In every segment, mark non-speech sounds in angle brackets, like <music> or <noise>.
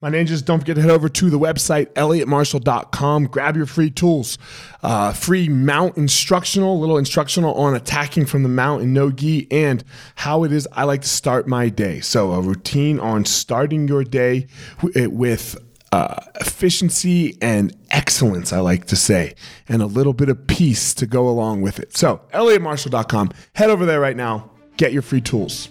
My ninjas, don't forget to head over to the website, elliottmarshall.com. Grab your free tools. Uh, free mount instructional, little instructional on attacking from the mount in no gi and how it is I like to start my day. So, a routine on starting your day with uh, efficiency and excellence, I like to say, and a little bit of peace to go along with it. So, elliottmarshall.com. Head over there right now. Get your free tools.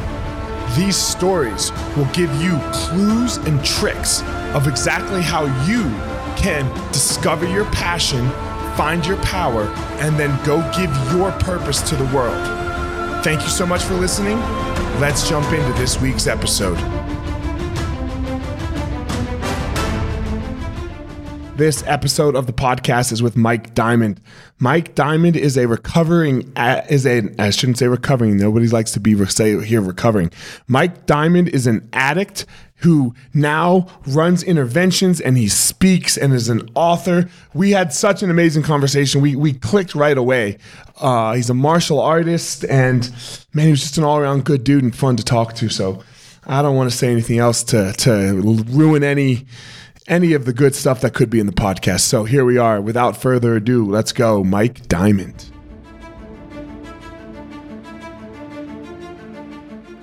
These stories will give you clues and tricks of exactly how you can discover your passion, find your power, and then go give your purpose to the world. Thank you so much for listening. Let's jump into this week's episode. This episode of the podcast is with Mike Diamond. Mike Diamond is a recovering is a I shouldn't say recovering. Nobody likes to be say here recovering. Mike Diamond is an addict who now runs interventions and he speaks and is an author. We had such an amazing conversation. We we clicked right away. Uh, he's a martial artist and man, he was just an all around good dude and fun to talk to. So I don't want to say anything else to to ruin any any of the good stuff that could be in the podcast. So here we are. Without further ado, let's go. Mike Diamond.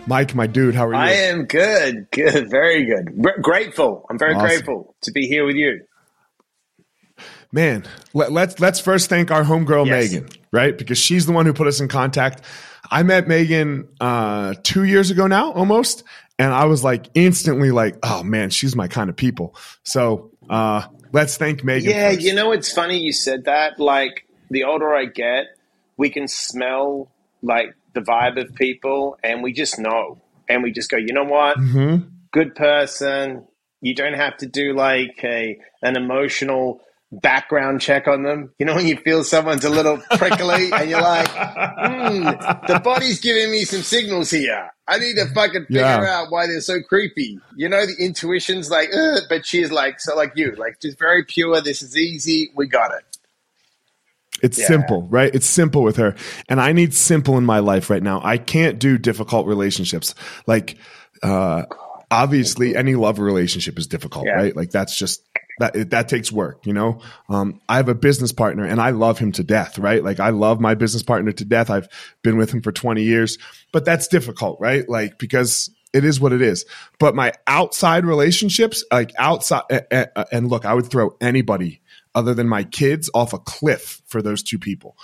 Mike, my dude, how are you? I am good. Good. Very good. Grateful. I'm very awesome. grateful to be here with you. Man, let, us let's, let's first thank our homegirl yes. Megan, right? Because she's the one who put us in contact. I met Megan uh, two years ago now, almost, and I was like instantly like, oh man, she's my kind of people. So uh, let's thank Megan. Yeah, first. you know, it's funny you said that. Like the older I get, we can smell like the vibe of people, and we just know, and we just go, you know what, mm-hmm. good person. You don't have to do like a an emotional background check on them. You know, when you feel someone's a little prickly and you're like, hmm, the body's giving me some signals here. I need to fucking figure yeah. out why they're so creepy. You know, the intuition's like, but she's like, so like you, like just very pure. This is easy. We got it. It's yeah. simple, right? It's simple with her. And I need simple in my life right now. I can't do difficult relationships. Like, uh, obviously any love relationship is difficult, yeah. right? Like that's just that that takes work you know? Um, i have a business partner and i love him to death right? Like i love my business partner to death. I've been with him for 20 years but that's difficult right? Like because it is what it is. But my outside relationships like outside and look i would throw anybody other than my kids off a cliff for those two people.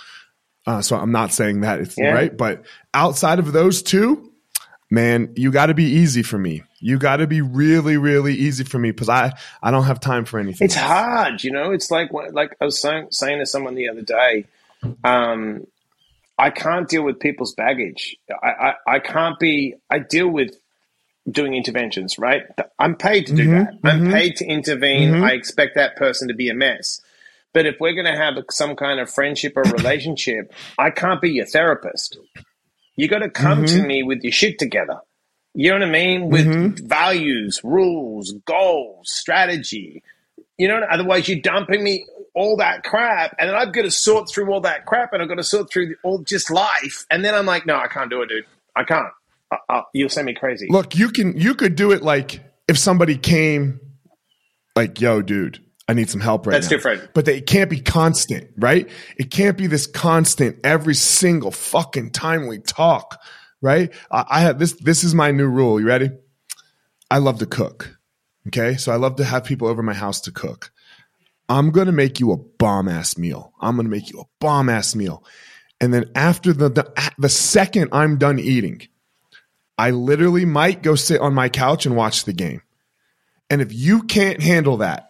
Uh, so i'm not saying that it's yeah. right but outside of those two man, you got to be easy for me. You got to be really, really easy for me because I, I don't have time for anything. It's hard, you know. It's like like I was saying, saying to someone the other day, um, I can't deal with people's baggage. I, I, I can't be. I deal with doing interventions, right? I'm paid to do mm-hmm, that. I'm mm-hmm, paid to intervene. Mm-hmm. I expect that person to be a mess. But if we're going to have some kind of friendship or <coughs> relationship, I can't be your therapist. You got to come mm-hmm. to me with your shit together. You know what I mean? With mm-hmm. values, rules, goals, strategy. You know, otherwise you're dumping me all that crap, and then I've got to sort through all that crap, and I've got to sort through all just life, and then I'm like, no, I can't do it, dude. I can't. I, I, you'll send me crazy. Look, you can. You could do it like if somebody came, like, yo, dude, I need some help right now. That's now. different. But they, it can't be constant, right? It can't be this constant every single fucking time we talk, right? I, I have this, this is my new rule. You ready? I love to cook. Okay. So I love to have people over my house to cook. I'm going to make you a bomb ass meal. I'm going to make you a bomb ass meal. And then after the, the, the second I'm done eating, I literally might go sit on my couch and watch the game. And if you can't handle that,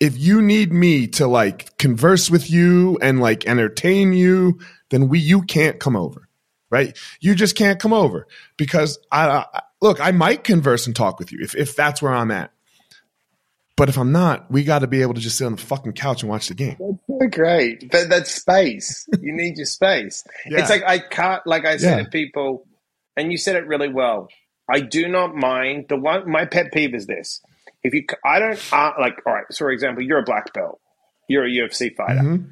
if you need me to like converse with you and like entertain you, then we you can't come over, right? You just can't come over because I, I look. I might converse and talk with you if if that's where I'm at. But if I'm not, we got to be able to just sit on the fucking couch and watch the game. That's so great. But that's space. you need your space. <laughs> Yeah. It's like I can't, like I said Yeah. to people, and you said it really well. I do not mind the one. My pet peeve is this: if you, I don't uh, like. All right, so for example, you're a black belt. You're a UFC fighter. Mhm.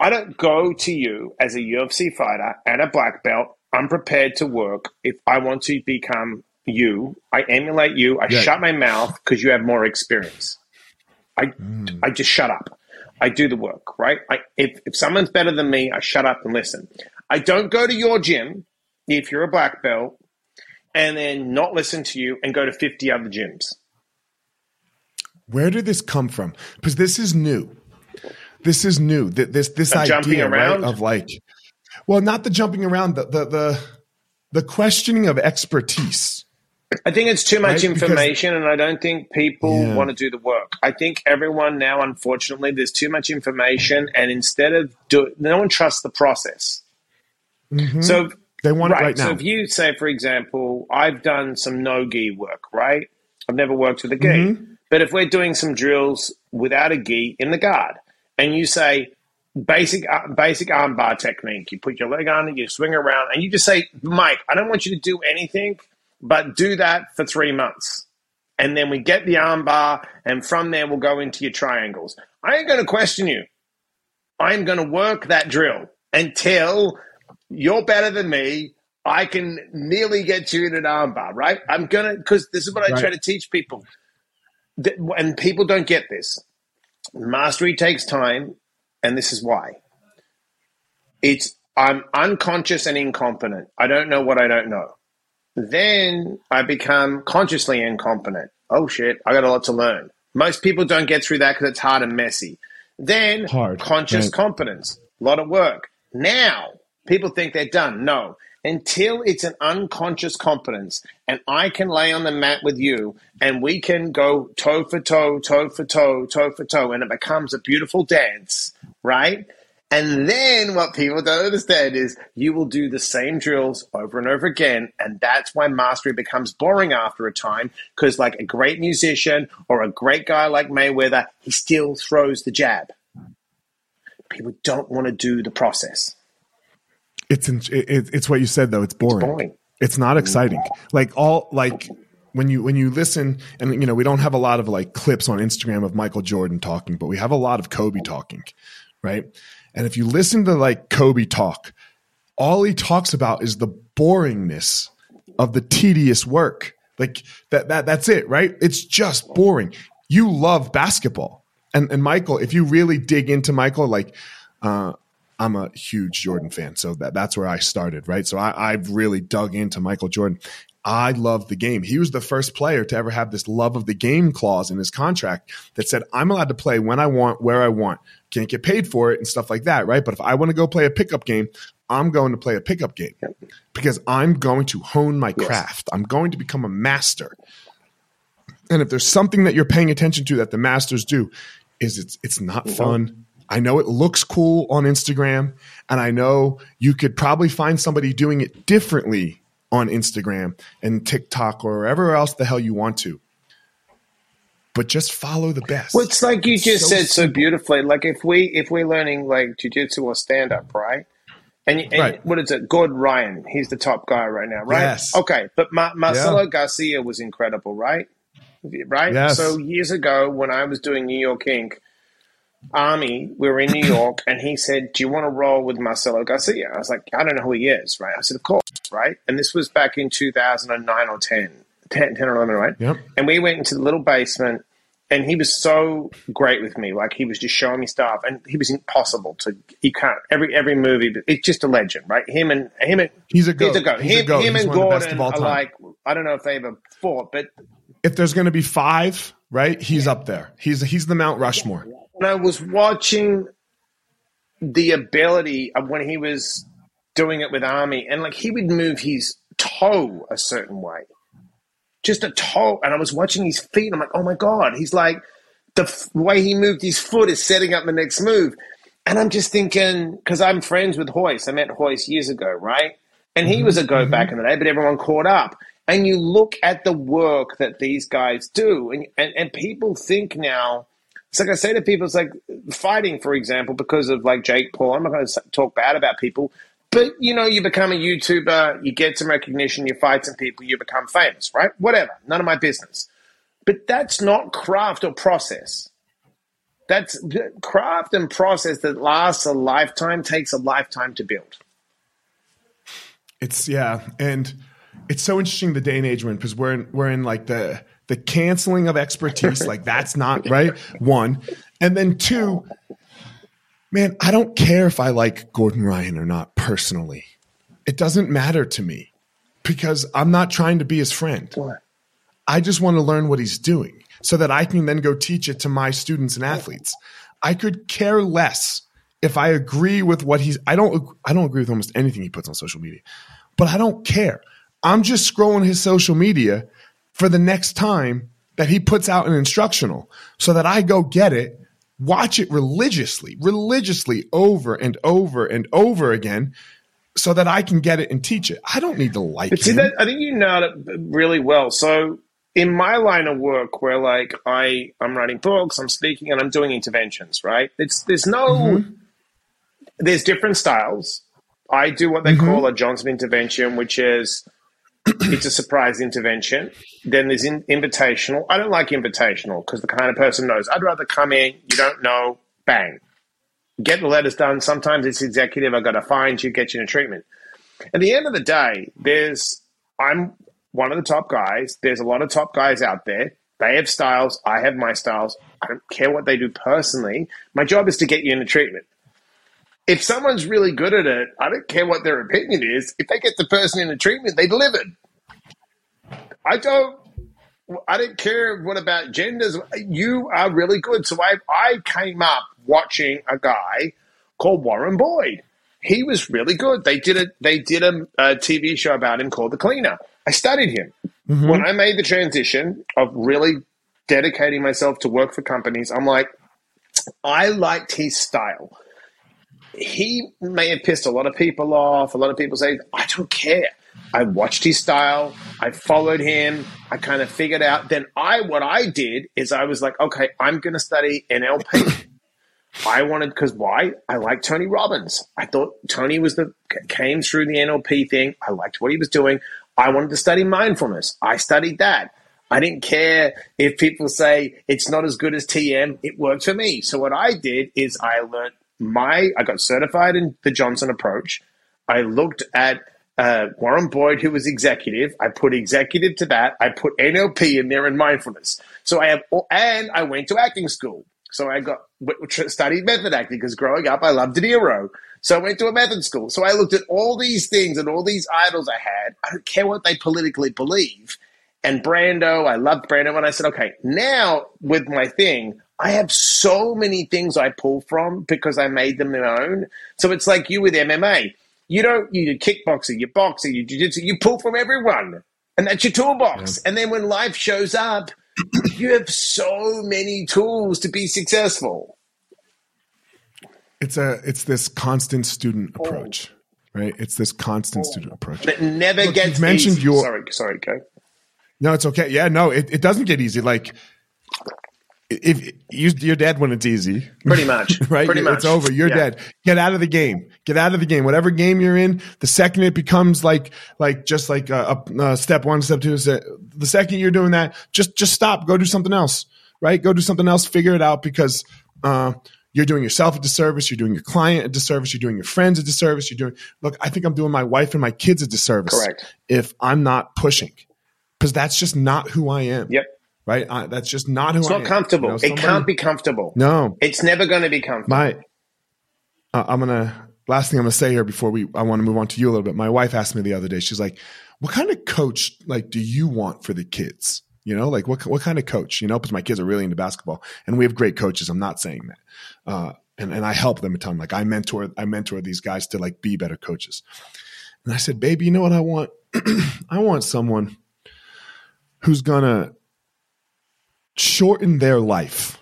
I don't go to you as a UFC fighter and a black belt. I'm prepared to work if I want to become you. I emulate you. I Yeah. shut my mouth because you have more experience. I Mm. I just shut up. I do the work, right? I, if if someone's better than me, I shut up and listen. I don't go to your gym if you're a black belt and then not listen to you and go to 50 other gyms. Where did this come from? Because this is new. This is new. Th- This this Of idea jumping around? right, of like, well, not the jumping around, the the the, the questioning of expertise. I think it's too much Right, because- information, and I don't think people Yeah. want to do the work. I think everyone now, unfortunately, there's too much information, and instead of do, no one trusts the process. Mhm. So, they want it right So now. if you say, for example, I've done some no gi work, right? I've never worked with a gi, Mhm. But if we're doing some drills without a gi in the guard, and you say basic uh, basic arm bar technique, you put your leg on it, you swing around, and you just say, Mike, I don't want you to do anything, but do that for three months. And then we get the arm bar, and from there we'll go into your triangles. I ain't going to question you. I'm going to work that drill until you're better than me. I can nearly get you in an armbar, right? I'm gonna because this is what I try to teach people, And people don't get this. Mastery takes time, and this is why. It's I'm unconscious and incompetent. I don't know what I don't know. Then I become consciously incompetent. Oh shit, I got a lot to learn. Most people don't get through that because it's hard and messy. Then Hard, conscious right. competence, a lot of work. Now people think they're done. No, until it's an unconscious competence, and I can lay on the mat with you, and we can go toe for toe, toe for toe, toe for toe, and it becomes a beautiful dance, right? And then what people don't understand is you will do the same drills over and over again. And that's why mastery becomes boring after a time. Because, like a great musician or a great guy like Mayweather, he still throws the jab. People don't want to do the process. It's in, it, it's what you said though. It's boring. boring. It's not exciting. Like all like when you when you listen and you know we don't have a lot of like clips on Instagram of Michael Jordan talking, but we have a lot of Kobe talking, right? And if you listen to like Kobe talk, all he talks about is the boringness of the tedious work. Like that that that's it, right? It's just boring. You love basketball. And and Michael, if you really dig into Michael, like uh I'm a huge Jordan fan, so that that's where I started, right? So I, I've really dug into Michael Jordan. I love the game. He was the first player to ever have this love of the game clause in his contract that said, I'm allowed to play when I want, where I want, can't get paid for it and stuff like that, right? But if I want to go play a pickup game, I'm going to play a pickup game because I'm going to hone my Yes. craft. I'm going to become a master. And if there's something that you're paying attention to that the masters do, is it's it's not mm-hmm. fun. I know it looks cool on Instagram, and I know you could probably find somebody doing it differently on Instagram and TikTok or wherever else the hell you want to. But just follow the best. Well, it's like you It's just so said so beautifully. Like if we if we're learning like jujitsu or stand up, right? And, and Right. what is it? Gordon Ryan, he's the top guy right now, right? Yes. Okay, but Ma- Marcelo Garcia was incredible, right? Right. Yes. So years ago, when I was doing New York Ink. Ami, we were in New York, and he said, "Do you want to roll with Marcelo Garcia?" I was like, "I don't know who he is," right? I said, "Of course," right? And this was back in 2009 or 10, 10, 10 or 11, right? Yep. And we went into the little basement, and he was so great with me. Like he was just showing me stuff, and he was impossible to. You can't every every movie. It's just a legend, right? Him and him and He's a goat. he's a goat. He's a him, goat. him He's and Gordon are like I don't know if they ever fought, but if there's going to be five, right? He's up there. He's he's the Mount Rushmore. When I was watching the ability of when he was doing it with Ami, and like he would move his toe a certain way, just a toe, and I was watching his feet. And I'm like, oh my god, he's like the f- way he moved his foot is setting up the next move, and I'm just thinking because I'm friends with Royce. I met Royce years ago, right? And he was a mm-hmm. goat back mm-hmm. in the day, but everyone caught up. and you look at the work that these guys do, and, and, and people think now, it's like I say to people, it's like fighting, for example, because of like Jake Paul. I'm not going to talk bad about people, but you know, you become a YouTuber, you get some recognition, you fight some people, you become famous, right? Whatever, none of my business. But that's not craft or process. That's craft and process that lasts a lifetime takes a lifetime to build. It's yeah, and it's so interesting the day and age we're in because we're in, we're in like the the canceling of expertise. like that's not <laughs> right. One, and then two, man, I don't care if I like Gordon Ryan or not personally. It doesn't matter to me because I'm not trying to be his friend. I just want to learn what he's doing so that I can then go teach it to my students and athletes. I could care less if I agree with what he's I don't I don't agree with almost anything he puts on social media. But I don't care. I'm just scrolling his social media for the next time that he puts out an instructional so that I go get it, watch it religiously, religiously over and over and over again so that I can get it and teach it. I don't need to like but see, that, I think you nailed it really well. So in my line of work where like I I'm writing books, I'm speaking and I'm doing interventions, right? It's there's no mm-hmm. there's different styles. I do what they mm-hmm. call a Johnson intervention, which is it's a surprise intervention. Then there's in, invitational. I don't like invitational because the kind of person knows. I'd rather come in, you don't know, bang, get the letters done. Sometimes it's executive. I've got to find you, get you in a treatment. At the end of the day, there's I'm one of the top guys. There's a lot of top guys out there. They have styles. I have my styles. I don't care what they do personally. My job is to get you in into treatment. If someone's really good at it, I don't care what their opinion is. If they get the person in the treatment, they delivered. I don't. I don't care what about genders. You are really good. So I I came up watching a guy called Warren Boyd. He was really good. They did a they did a, a TV show about him called The Cleaner. I studied him. Mm-hmm. When I made the transition of really dedicating myself to work for companies, I'm like, I liked his style. He may have pissed a lot of people off. A lot of people say, I don't care. I watched his style. I followed him. I kind of figured out. Then I, what I did is I was like, okay, I'm going to study NLP. I wanted because why? I liked Tony Robbins. I thought Tony was the came through the NLP thing. I liked what he was doing. I wanted to study mindfulness. I studied that. I didn't care if people say it's not as good as TM. It worked for me. So what I did is I learned my, I got certified in the Johnson approach. I looked at uh, Warren Boyd, who was executive. I put executive to that. I put NLP in there and mindfulness. So I have, and I went to acting school. So I got studied method acting because growing up I loved De Niro. So I went to a method school. So I looked at all these things and all these idols I had. I don't care what they politically believe. And Brando, I loved Brando. And I said, okay, now with my thing, I have so many things I pull from because I made them my own. So it's like you with MMA. You don't, you kickboxing, you boxing, you jiu-jitsu, you pull from everyone. And that's your toolbox. Yeah. And then when life shows up, you have so many tools to be successful it's a it's this constant student oh. approach, right? It's this constant oh. student approach that never Look, gets. mentioned easy. your sorry, sorry, go. No, it's okay. Yeah, no, it, it doesn't get easy. Like if you, you're dead when it's easy, pretty much, <laughs> right? Pretty much, it's over. You're yeah. dead. Get out of the game. Get out of the game. Whatever game you're in, the second it becomes like like just like a, a, a step one, step two, step, the second you're doing that, just just stop. Go do something else. Right? Go do something else. Figure it out because. Uh, you're doing yourself a disservice. You're doing your client a disservice. You're doing your friends a disservice. You're doing, look, I think I'm doing my wife and my kids a disservice. Correct. If I'm not pushing, because that's just not who I am. Yep. Right. I, that's just not who it's I am. It's not comfortable. You know, somebody, it can't be comfortable. No. It's never going to be comfortable. My, uh, I'm going to, last thing I'm going to say here before we, I want to move on to you a little bit. My wife asked me the other day, she's like, what kind of coach, like, do you want for the kids? You know, like what, what kind of coach, you know, because my kids are really into basketball and we have great coaches. I'm not saying that. Uh, and, and I help them a ton. Like I mentor, I mentor these guys to like be better coaches. And I said, baby, you know what I want? <clears throat> I want someone who's gonna shorten their life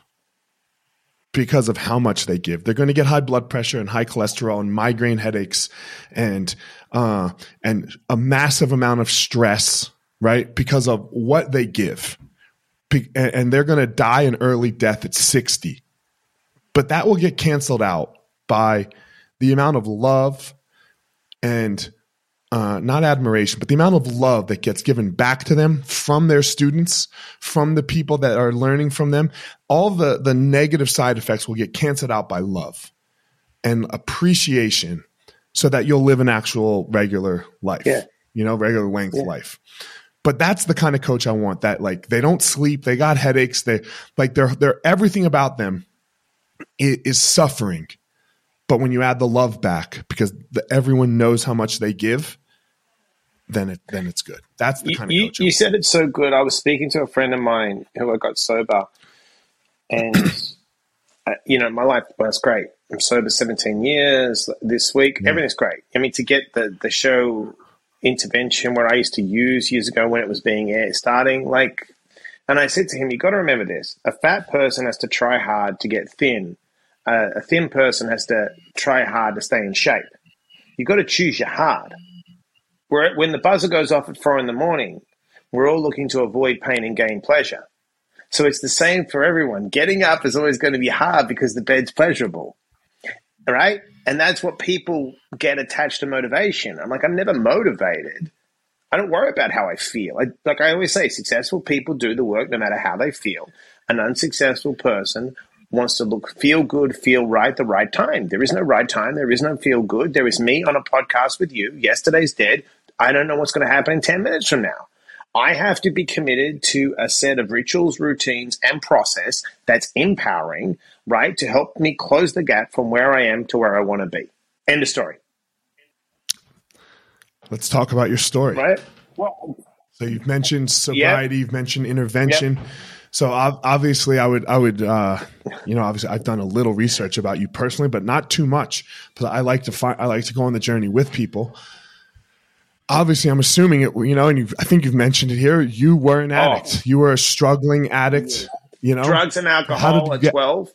because of how much they give. They're going to get high blood pressure and high cholesterol and migraine headaches and uh, and a massive amount of stress right? Because of what they give. And they're going to die an early death at 60. But that will get canceled out by the amount of love and uh, not admiration, but the amount of love that gets given back to them from their students, from the people that are learning from them. All the, the negative side effects will get canceled out by love and appreciation so that you'll live an actual regular life, yeah. you know, regular length yeah. life. But that's the kind of coach I want that like they don't sleep, they got headaches, they like they're they're everything about them is, is suffering. But when you add the love back because the, everyone knows how much they give, then it then it's good. That's the kind you, of coach. You said it so good. I was speaking to a friend of mine who I got sober, and <coughs> uh, you know my life was great. I'm sober 17 years this week. Yeah. Everything's great. I mean, to get the the show intervention where I used to use years ago when it was being air starting. Like, and I said to him, "You got to remember this: a fat person has to try hard to get thin. Uh, a thin person has to try hard to stay in shape. You got to choose your hard. Where when the buzzer goes off at four in the morning, we're all looking to avoid pain and gain pleasure. So it's the same for everyone. Getting up is always going to be hard because the bed's pleasurable, right? And that's what people get attached to motivation. I'm like, I'm never motivated. I don't worry about how I feel. I, like I always say, successful people do the work no matter how they feel. An unsuccessful person wants to look, feel good, feel right the right time. There is no right time. There is no feel good. There is me on a podcast with you. Yesterday's dead. I don't know what's going to happen in 10 minutes from now. I have to be committed to a set of rituals, routines, and process that's empowering, right, to help me close the gap from where I am to where I want to be. End of story. Let's talk about your story. Right. Well, so you've mentioned sobriety, yep. you've mentioned intervention. Yep. So obviously, I would, I would, uh, you know, obviously, I've done a little research about you personally, but not too much. But I like to find, I like to go on the journey with people obviously i'm assuming it you know and you i think you've mentioned it here you were an addict. Oh. you were a struggling addict you know? Drugs and alcohol at get, 12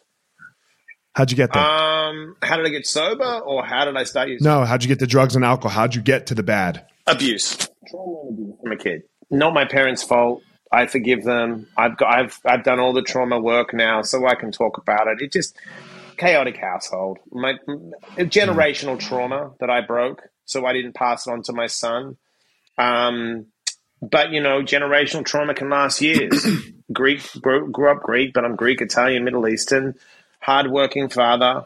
how'd you get there? Um how did i get sober or how did i start using no how'd you get the drugs and alcohol? How'd you get to the bad? Abuse. From a kid. Not my parents fault. I forgive them. I've got i've i've done all the trauma work now so i can talk about it. It just chaotic household. My generational trauma that i broke so I didn't pass it on to my son. Um, but you know, generational trauma can last years. <clears throat> Greek grew, grew up Greek, but I'm Greek, Italian, Middle Eastern. Hardworking father.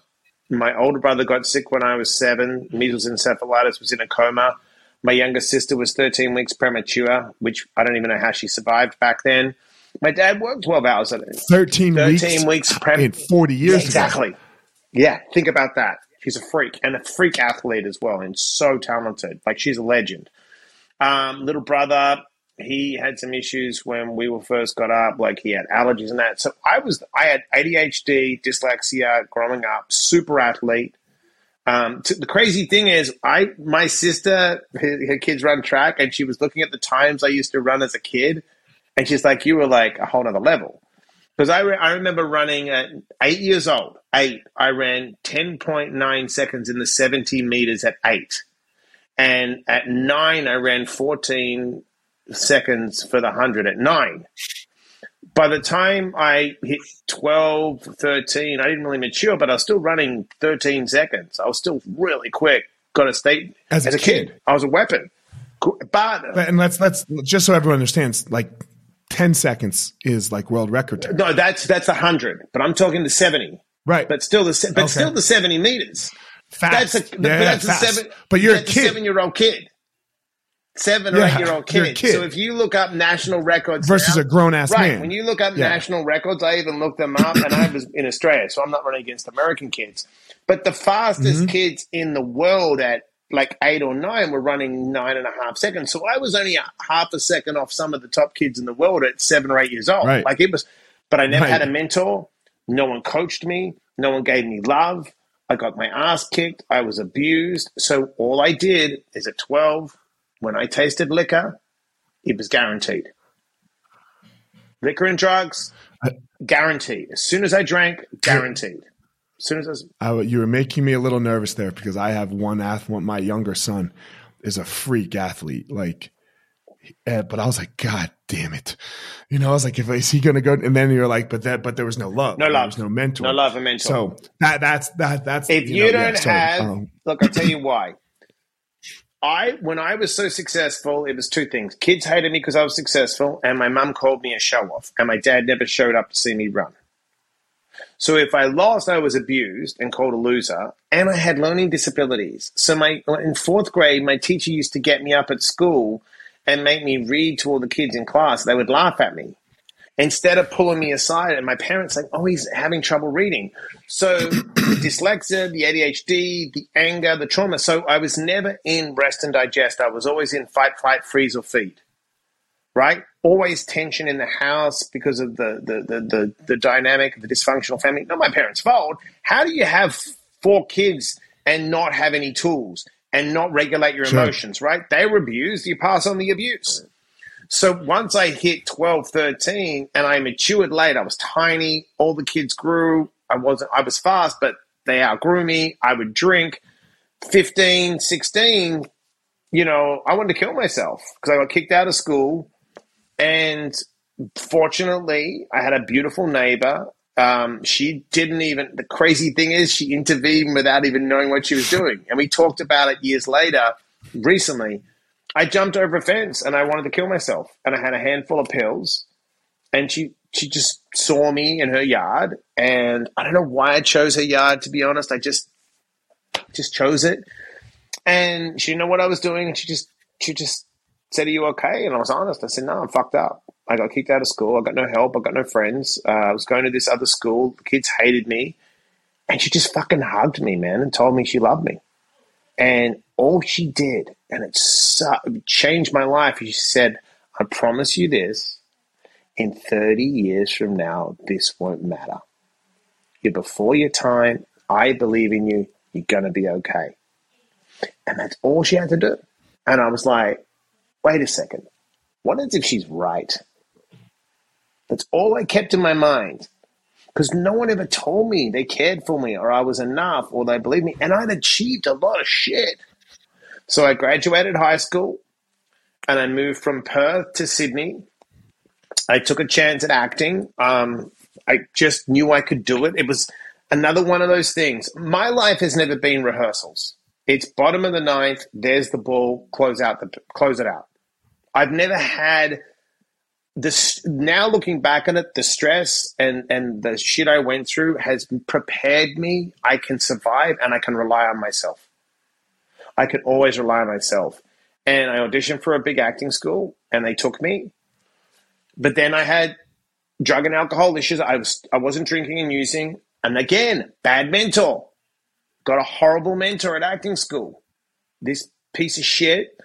My older brother got sick when I was seven. Measles encephalitis was in a coma. My younger sister was 13 weeks premature, which I don't even know how she survived back then. My dad worked 12 hours a day. 13, 13 weeks, weeks prem- in 40 years yeah, Exactly. Ago. Yeah, think about that. She's a freak and a freak athlete as well, and so talented. Like she's a legend. Um, little brother, he had some issues when we were first got up. Like he had allergies and that. So I was, I had ADHD, dyslexia growing up. Super athlete. Um, the crazy thing is, I my sister, her, her kids run track, and she was looking at the times I used to run as a kid, and she's like, "You were like a whole other level." Because I, re- I remember running at eight years old, eight, I ran 10.9 seconds in the 70 meters at eight. And at nine, I ran 14 seconds for the 100 at nine. By the time I hit 12, 13, I didn't really mature, but I was still running 13 seconds. I was still really quick. Got a state as, as a, kid. kid. I was a weapon. But, uh, and let's let's just so everyone understands, like 10 seconds is like world record time. No, that's that's 100, but I'm talking the 70. Right. But still the but okay. still the 70 meters. Fast. That's a, yeah, but that's a seven. But you're a kid. 7-year-old kid. seven or eight-year-old kid. kid. So if you look up national records versus now, a grown ass right, man. When you look up yeah. national records, I even looked them up and I was in Australia, so I'm not running against American kids. But the fastest mm-hmm. kids in the world at like eight or nine were running nine and a half seconds. So I was only a half a second off some of the top kids in the world at seven or eight years old. Right. Like it was, but I never right. had a mentor. No one coached me. No one gave me love. I got my ass kicked. I was abused. So all I did is at 12, when I tasted liquor, it was guaranteed. Liquor and drugs, guaranteed. As soon as I drank, guaranteed As soon as I, I, you were making me a little nervous there because I have one athlete. My younger son is a freak athlete. Like Uh, but I was like, God damn it. You know, I was like, if is he going to go? And then you're like, but that, but there was no love. No love. There was no mentor. No love and mentor. So that, that's, that, that's, if you, know, don't yeah, so, have, um, look, I'll tell you why. I, when I was so successful, it was two things. Kids hated me because I was successful, and my mum called me a show off, and my dad never showed up to see me run. So if I lost, I was abused and called a loser, and I had learning disabilities. So my in fourth grade, my teacher used to get me up at school and make me read to all the kids in class. They would laugh at me instead of pulling me aside. And my parents like, "Oh, he's having trouble reading." So the <coughs> dyslexia, the ADHD, the anger, the trauma. So I was never in rest and digest. I was always in fight, flight, freeze, or feed. Right? Always tension in the house because of the the the the, the dynamic of the dysfunctional family. Not my parents' fault. How do you have four kids and not have any tools and not regulate your Sure. emotions? Right? They were abused. You pass on the abuse. So once I hit 12, 13, and I matured late, I was tiny. All the kids grew. I wasn't, I was fast, but they outgrew me. I would drink. 15, 16, you know, I wanted to kill myself because I got kicked out of school. And fortunately, I had a beautiful neighbor. Um, she didn't even, the crazy thing is, she intervened without even knowing what she was doing. And we talked about it years later, recently. I jumped over a fence and I wanted to kill myself. And I had a handful of pills. And she, she just saw me in her yard. And I don't know why I chose her yard, to be honest. I just, just chose it. And she didn't know what I was doing. And she just, she just said, Are you okay? And I was honest. I said, No, I'm fucked up. I got kicked out of school. I got no help. I got no friends. Uh, I was going to this other school. The kids hated me. And she just fucking hugged me, man, and told me she loved me. And all she did, and it, su- it changed my life, she said, I promise you this in 30 years from now, this won't matter. You're before your time. I believe in you. You're going to be okay. And that's all she had to do. And I was like, wait a second. What if she's right? That's all I kept in my mind because no one ever told me they cared for me or I was enough or they believed me. And I'd achieved a lot of shit. So I graduated high school and I moved from Perth to Sydney. I took a chance at acting. Um, I just knew I could do it. It was another one of those things. My life has never been rehearsals. It's bottom of the ninth. There's the ball. Close out the close it out. I've never had this. Now looking back on it, the stress and and the shit I went through has prepared me. I can survive and I can rely on myself. I can always rely on myself. And I auditioned for a big acting school, and they took me. But then I had drug and alcohol issues. I was I wasn't drinking and using, and again, bad mentor. Got a horrible mentor at acting school. This piece of shit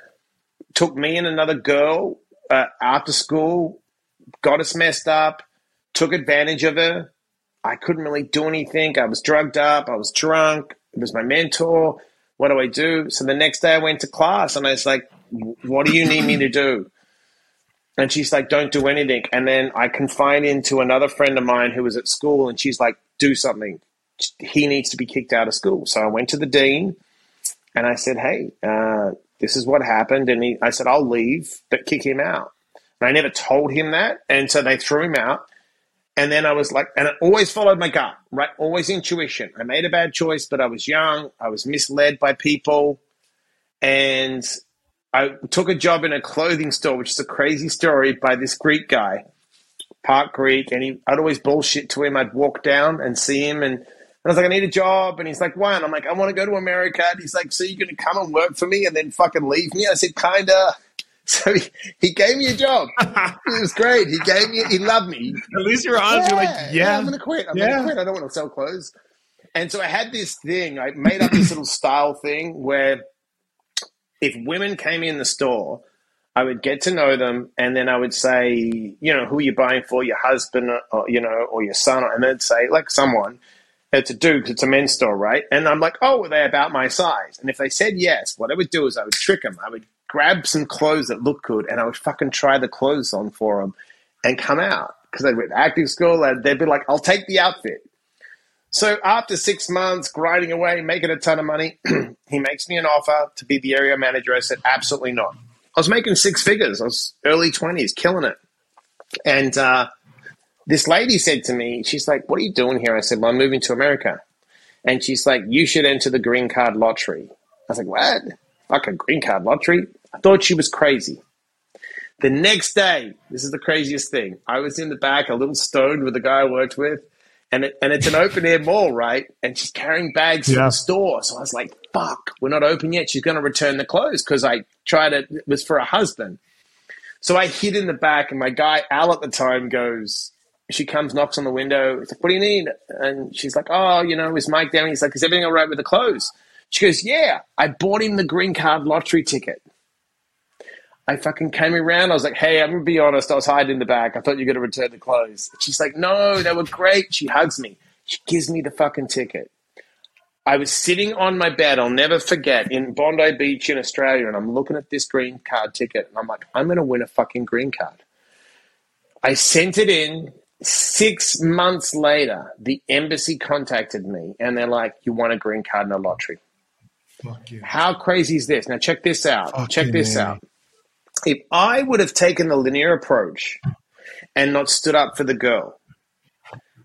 took me and another girl uh, after school, got us messed up, took advantage of her. I couldn't really do anything. I was drugged up. I was drunk. It was my mentor. What do I do? So the next day I went to class and I was like, what do you need me to do? And she's like, don't do anything. And then I confide into another friend of mine who was at school and she's like, do something. He needs to be kicked out of school. So I went to the dean and I said, hey, uh, this is what happened. And he, I said, I'll leave, but kick him out. And I never told him that. And so they threw him out. And then I was like, and I always followed my gut, right? Always intuition. I made a bad choice, but I was young. I was misled by people. And I took a job in a clothing store, which is a crazy story by this Greek guy, Park Greek. And he, I'd always bullshit to him. I'd walk down and see him. And I was like, I need a job. And he's like, why? And I'm like, I want to go to America. And he's like, so you're going to come and work for me and then fucking leave me? I said, kinda. <laughs> So he, he gave me a job. <laughs> it was great. He gave me, he loved me. At least you're honest. You're like, yeah. I'm going to quit. I'm Yeah. going to quit. I don't want to sell clothes. And so I had this thing, I made up this little style thing where if women came in the store, I would get to know them and then I would say, you know, who are you buying for? Your husband, or, you know, or your son? And they'd say, like someone. It's a dude, 'cause it's a men's store, right? And I'm like, oh, are they about my size? And if they said yes, what I would do is I would trick them. I would grab some clothes that looked good and I would fucking try the clothes on for them and come out. Because they went to acting school and they'd be like, I'll take the outfit. So after six months grinding away, making a ton of money, <clears throat> he makes me an offer to be the area manager. I said, absolutely not. I was making six figures. I was early 20s, killing it. And uh, this lady said to me, she's like, What are you doing here? I said, Well, I'm moving to America. And she's like, You should enter the green card lottery. I was like, What? Fuck a green card lottery? I thought she was crazy. The next day, this is the craziest thing. I was in the back, a little stoned with the guy I worked with, and it, and it's an open air mall, right? And she's carrying bags yeah. to the store. So I was like, "Fuck, we're not open yet." She's going to return the clothes because I tried it. It was for a husband. So I hid in the back, and my guy Al at the time goes. She comes, knocks on the window. It's like, "What do you need?" And she's like, "Oh, you know, is Mike down?" He's like, "Is everything all right with the clothes?" She goes, "Yeah, I bought him the green card lottery ticket." I fucking came around. I was like, hey, I'm going to be honest. I was hiding in the back. I thought you were going to return the clothes. She's like, no, they were great. She hugs me. She gives me the fucking ticket. I was sitting on my bed, I'll never forget, in Bondi Beach in Australia, and I'm looking at this green card ticket, and I'm like, I'm going to win a fucking green card. I sent it in. Six months later, the embassy contacted me, and they're like, You want a green card in a lottery. How crazy is this? Now, check this out. Fuck check this man. out if I would have taken the linear approach and not stood up for the girl,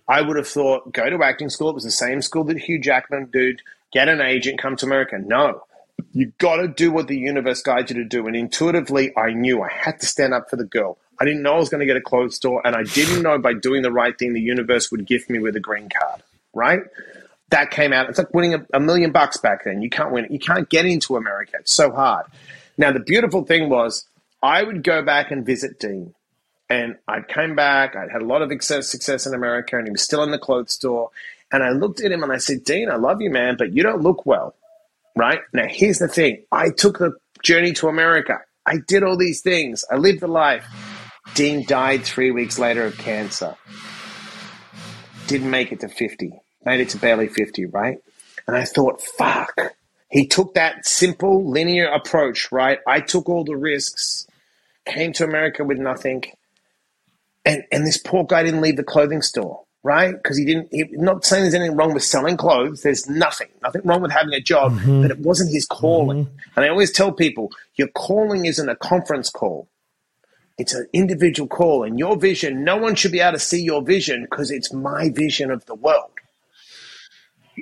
I would have thought, go to acting school. It was the same school that Hugh Jackman did. Get an agent, come to America. No, you got to do what the universe guides you to do. And intuitively, I knew I had to stand up for the girl. I didn't know I was going to get a clothes store, and I didn't know by doing the right thing, the universe would gift me with a green card. Right? That came out. It's like winning a, a million bucks back then. You can't win it. You can't get into America. It's so hard. Now, the beautiful thing was, I would go back and visit Dean. And I came back, I'd had a lot of success in America, and he was still in the clothes store. And I looked at him and I said, Dean, I love you, man, but you don't look well. Right? Now, here's the thing I took the journey to America. I did all these things, I lived the life. Dean died three weeks later of cancer. Didn't make it to 50, made it to barely 50, right? And I thought, fuck. He took that simple linear approach, right? I took all the risks came to America with nothing, and and this poor guy didn't leave the clothing store, right? Because he didn't. He, not saying there's anything wrong with selling clothes. There's nothing, nothing wrong with having a job, mm-hmm. but it wasn't his calling. Mm-hmm. And I always tell people, your calling isn't a conference call. It's an individual call, and your vision. No one should be able to see your vision because it's my vision of the world.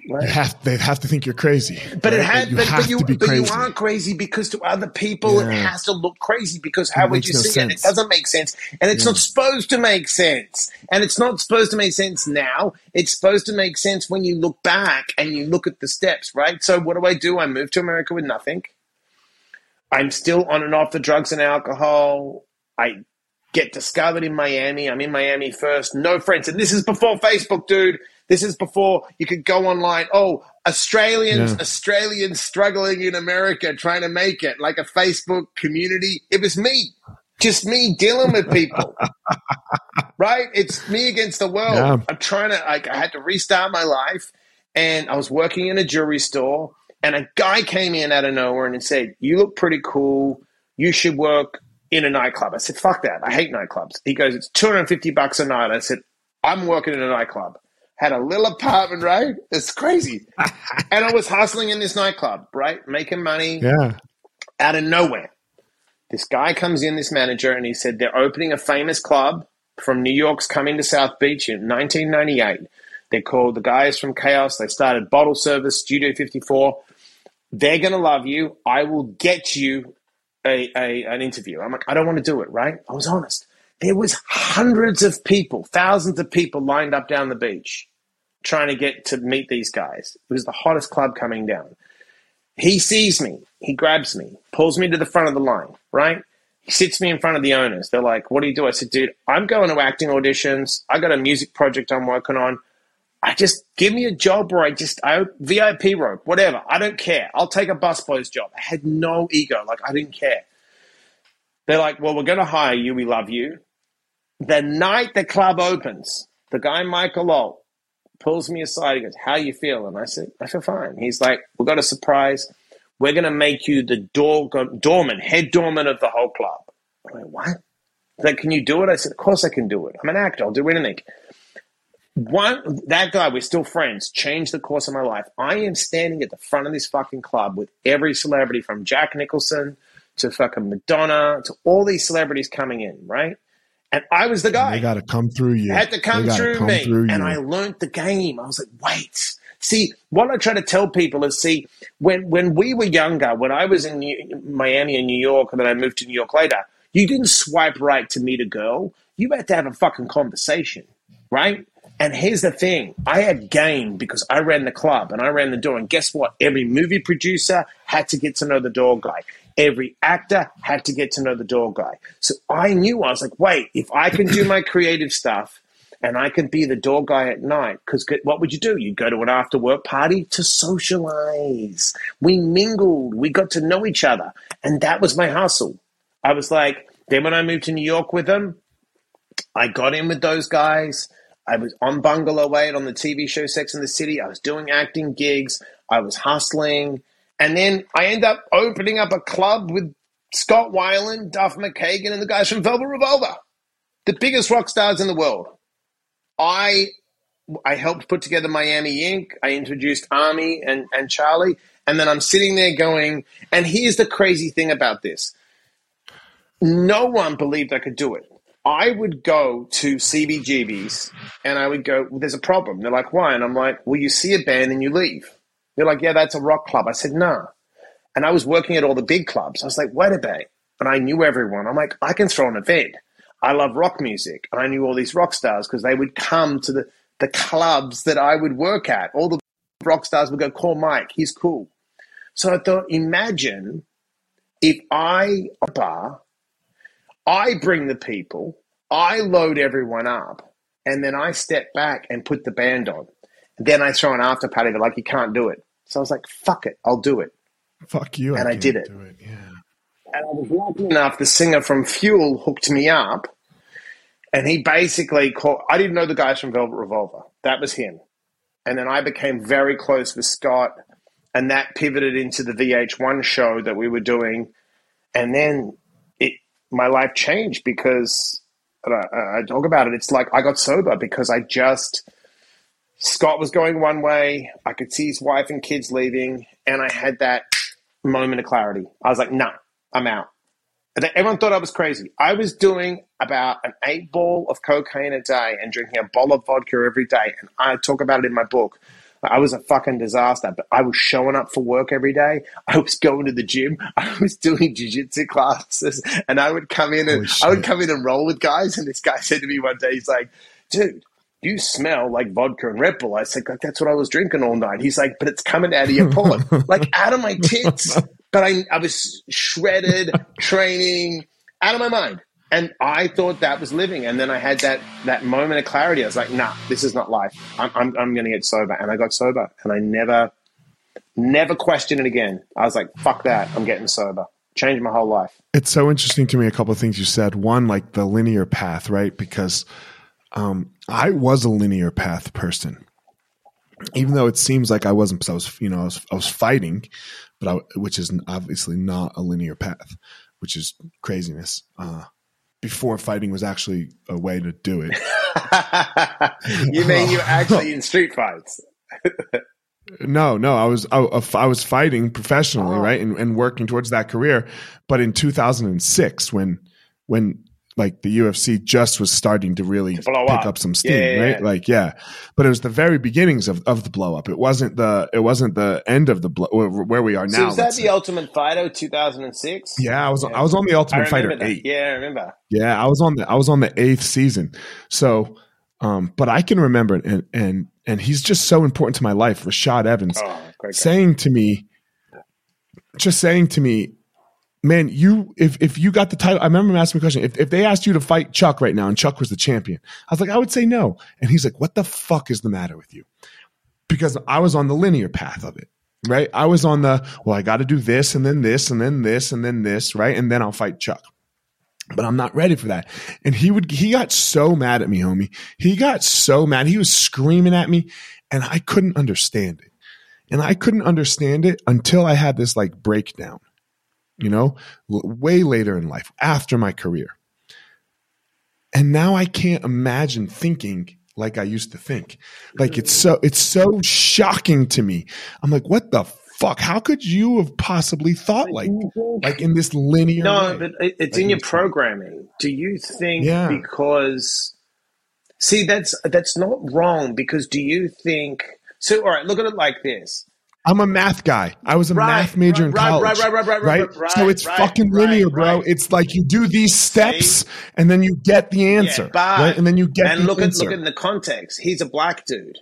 Right. They have they have to think you're crazy. But right? it had, but, but, you, but you aren't crazy because to other people yeah. it has to look crazy because how it would you no see sense. it? It doesn't make sense, and it's yeah. not supposed to make sense, and it's not supposed to make sense now. It's supposed to make sense when you look back and you look at the steps, right? So what do I do? I move to America with nothing. I'm still on and off the drugs and alcohol. I get discovered in Miami. I'm in Miami first. No friends, and this is before Facebook, dude. This is before you could go online. Oh, Australians, yeah. Australians struggling in America, trying to make it, like a Facebook community. It was me, just me dealing with people. <laughs> right? It's me against the world. Yeah. I'm trying to. Like, I had to restart my life, and I was working in a jewelry store, and a guy came in out of nowhere and said, "You look pretty cool. You should work." In a nightclub. I said, fuck that. I hate nightclubs. He goes, it's 250 bucks a night. I said, I'm working in a nightclub had a little apartment, right? It's crazy. <laughs> and I was hustling in this nightclub, right? Making money yeah. out of nowhere. This guy comes in, this manager, and he said they're opening a famous club from New York's coming to South Beach in 1998. They're called the guys from Chaos. They started Bottle Service, Studio 54. They're going to love you. I will get you a, a, an interview. I'm like, I don't want to do it, right? I was honest there was hundreds of people, thousands of people lined up down the beach trying to get to meet these guys. It was the hottest club coming down. He sees me, he grabs me, pulls me to the front of the line, right? He sits me in front of the owners. They're like, What do you do? I said, Dude, I'm going to acting auditions. I got a music project I'm working on. I just give me a job where I just I VIP rope, whatever. I don't care. I'll take a busboy's job. I had no ego, like I didn't care. They're like, Well, we're gonna hire you, we love you the night the club opens, the guy Michael Lolt pulls me aside. He goes, "How you feel?" And I said, "I feel fine." He's like, "We've got a surprise. We're going to make you the door, doorman, head doorman of the whole club." I'm like, "What?" He's like, "Can you do it?" I said, "Of course I can do it. I'm an actor. I'll do anything." One that guy, we're still friends, changed the course of my life. I am standing at the front of this fucking club with every celebrity from Jack Nicholson to fucking Madonna to all these celebrities coming in, right? And I was the guy. They got to come through you. Had to come through come me. Through and I learned the game. I was like, wait. See, what I try to tell people is, see, when when we were younger, when I was in New, Miami and New York, and then I moved to New York later, you didn't swipe right to meet a girl. You had to have a fucking conversation, right? And here's the thing I had game because I ran the club and I ran the door. And guess what? Every movie producer had to get to know the door guy. Every actor had to get to know the door guy. So I knew I was like, wait, if I can do my creative stuff and I can be the door guy at night, because what would you do? You'd go to an after work party to socialize. We mingled, we got to know each other. And that was my hustle. I was like, then when I moved to New York with them, I got in with those guys. I was on Bungalow 8 on the TV show Sex and the City. I was doing acting gigs. I was hustling. And then I end up opening up a club with Scott Weiland, Duff McKagan, and the guys from Velvet Revolver, the biggest rock stars in the world. I I helped put together Miami Ink. I introduced Ami and, and Charlie. And then I'm sitting there going, and here's the crazy thing about this. No one believed I could do it. I would go to CBGB's and I would go, well, there's a problem. They're like, why? And I'm like, well, you see a band and you leave. They're like, yeah, that's a rock club. I said. Nah. And I was working at all the big clubs. I was like, wait a minute. And I knew everyone. I'm like, I can throw an event. I love rock music. And I knew all these rock stars because they would come to the, the clubs that I would work at. All the rock stars would go, call Mike. He's cool. So I thought, imagine if I, a bar, I bring the people, I load everyone up, and then I step back and put the band on. And then I throw an after party. They're like, you can't do it. So I was like, fuck it, I'll do it. Fuck you. And I, I did it. it. Yeah. And I was lucky enough, the singer from Fuel hooked me up. And he basically called, I didn't know the guys from Velvet Revolver. That was him. And then I became very close with Scott. And that pivoted into the VH1 show that we were doing. And then my life changed because I, talk about it. It's like I got sober because I just Scott was going one way. I could see his wife and kids leaving, and I had that moment of clarity. I was like, "No, nah, I'm out." And everyone thought I was crazy. I was doing about an eight ball of cocaine a day and drinking a bottle of vodka every day, and I talk about it in my book. I was a fucking disaster, but I was showing up for work every day. I was going to the gym. <laughs> I was doing jiu-jitsu classes and I would come in and I would come in and roll with guys. And this guy <laughs> said to me one day, he's like, dude, you smell like vodka and Red Bull. I said, like, that's what I was drinking all night. He's like, but it's coming out of your pullet, <laughs> like out of my tits. But I, I was shredded, training, out of my mind. And I thought that was living. And then I had that that moment of clarity. I was like, nah, this is not life. I'm, I'm, I'm going to get sober. And I got sober. And I never, never questioned it again. I was like, fuck that. I'm getting sober. Changed my whole life. It's so interesting to me, a couple of things you said. One, like the linear path, right? Because um, I was a linear path person. Even though it seems like I wasn't, because I was, you know, I was, I was fighting, but I, which is obviously not a linear path, which is craziness. Uh, before fighting was actually a way to do it. <laughs> you mean you actually <laughs> in street fights? no, no, I was I, uh, I was fighting professionally, oh. right, and, and working towards that career. But in 2006, when when like the UFC just was starting to really pick up. up. some steam, yeah, yeah, right? Yeah. Like, yeah, but it was the very beginnings of, of the blow up. It wasn't the it wasn't the end of the blow where we are now. So is that the say. Ultimate Fighter 2006? Yeah, I was I was on the Ultimate Fighter that. eight. Yeah, I remember. Yeah, I was on the I was on the eighth season. So, um, but I can remember and and and he's just so important to my life, Rashad Evans, oh, saying to me, just saying to me, man, you if if you got the title, I remember him asking me a question. If if they asked you to fight Chuck right now and Chuck was the champion, I was like, I would say no. And he's like, What the fuck is the matter with you? Because I was on the linear path of it. Right. I was on the, well, I got to do this and then this and then this and then this, right? And then I'll fight Chuck. But I'm not ready for that. And he would, he got so mad at me, homie. He got so mad. He was screaming at me and I couldn't understand it. And I couldn't understand it until I had this like breakdown you know, way later in life, after my career. And now I can't imagine thinking like I used to think. Like it's so it's so shocking to me. I'm like, what the fuck? How could you have possibly thought like like in this linear? No, way? but it's Like in your programming. Do you think Yeah. because see that's that's not wrong because do you think so all right, look at it like this. I'm a math guy. I was a Right, math major in college. right, right, right, right, right, so it's right, fucking right, linear, bro. right. It's like you do these steps and then you get the answer, Yeah, but- right? And then you get and the look at answer. look at the context. He's a black dude.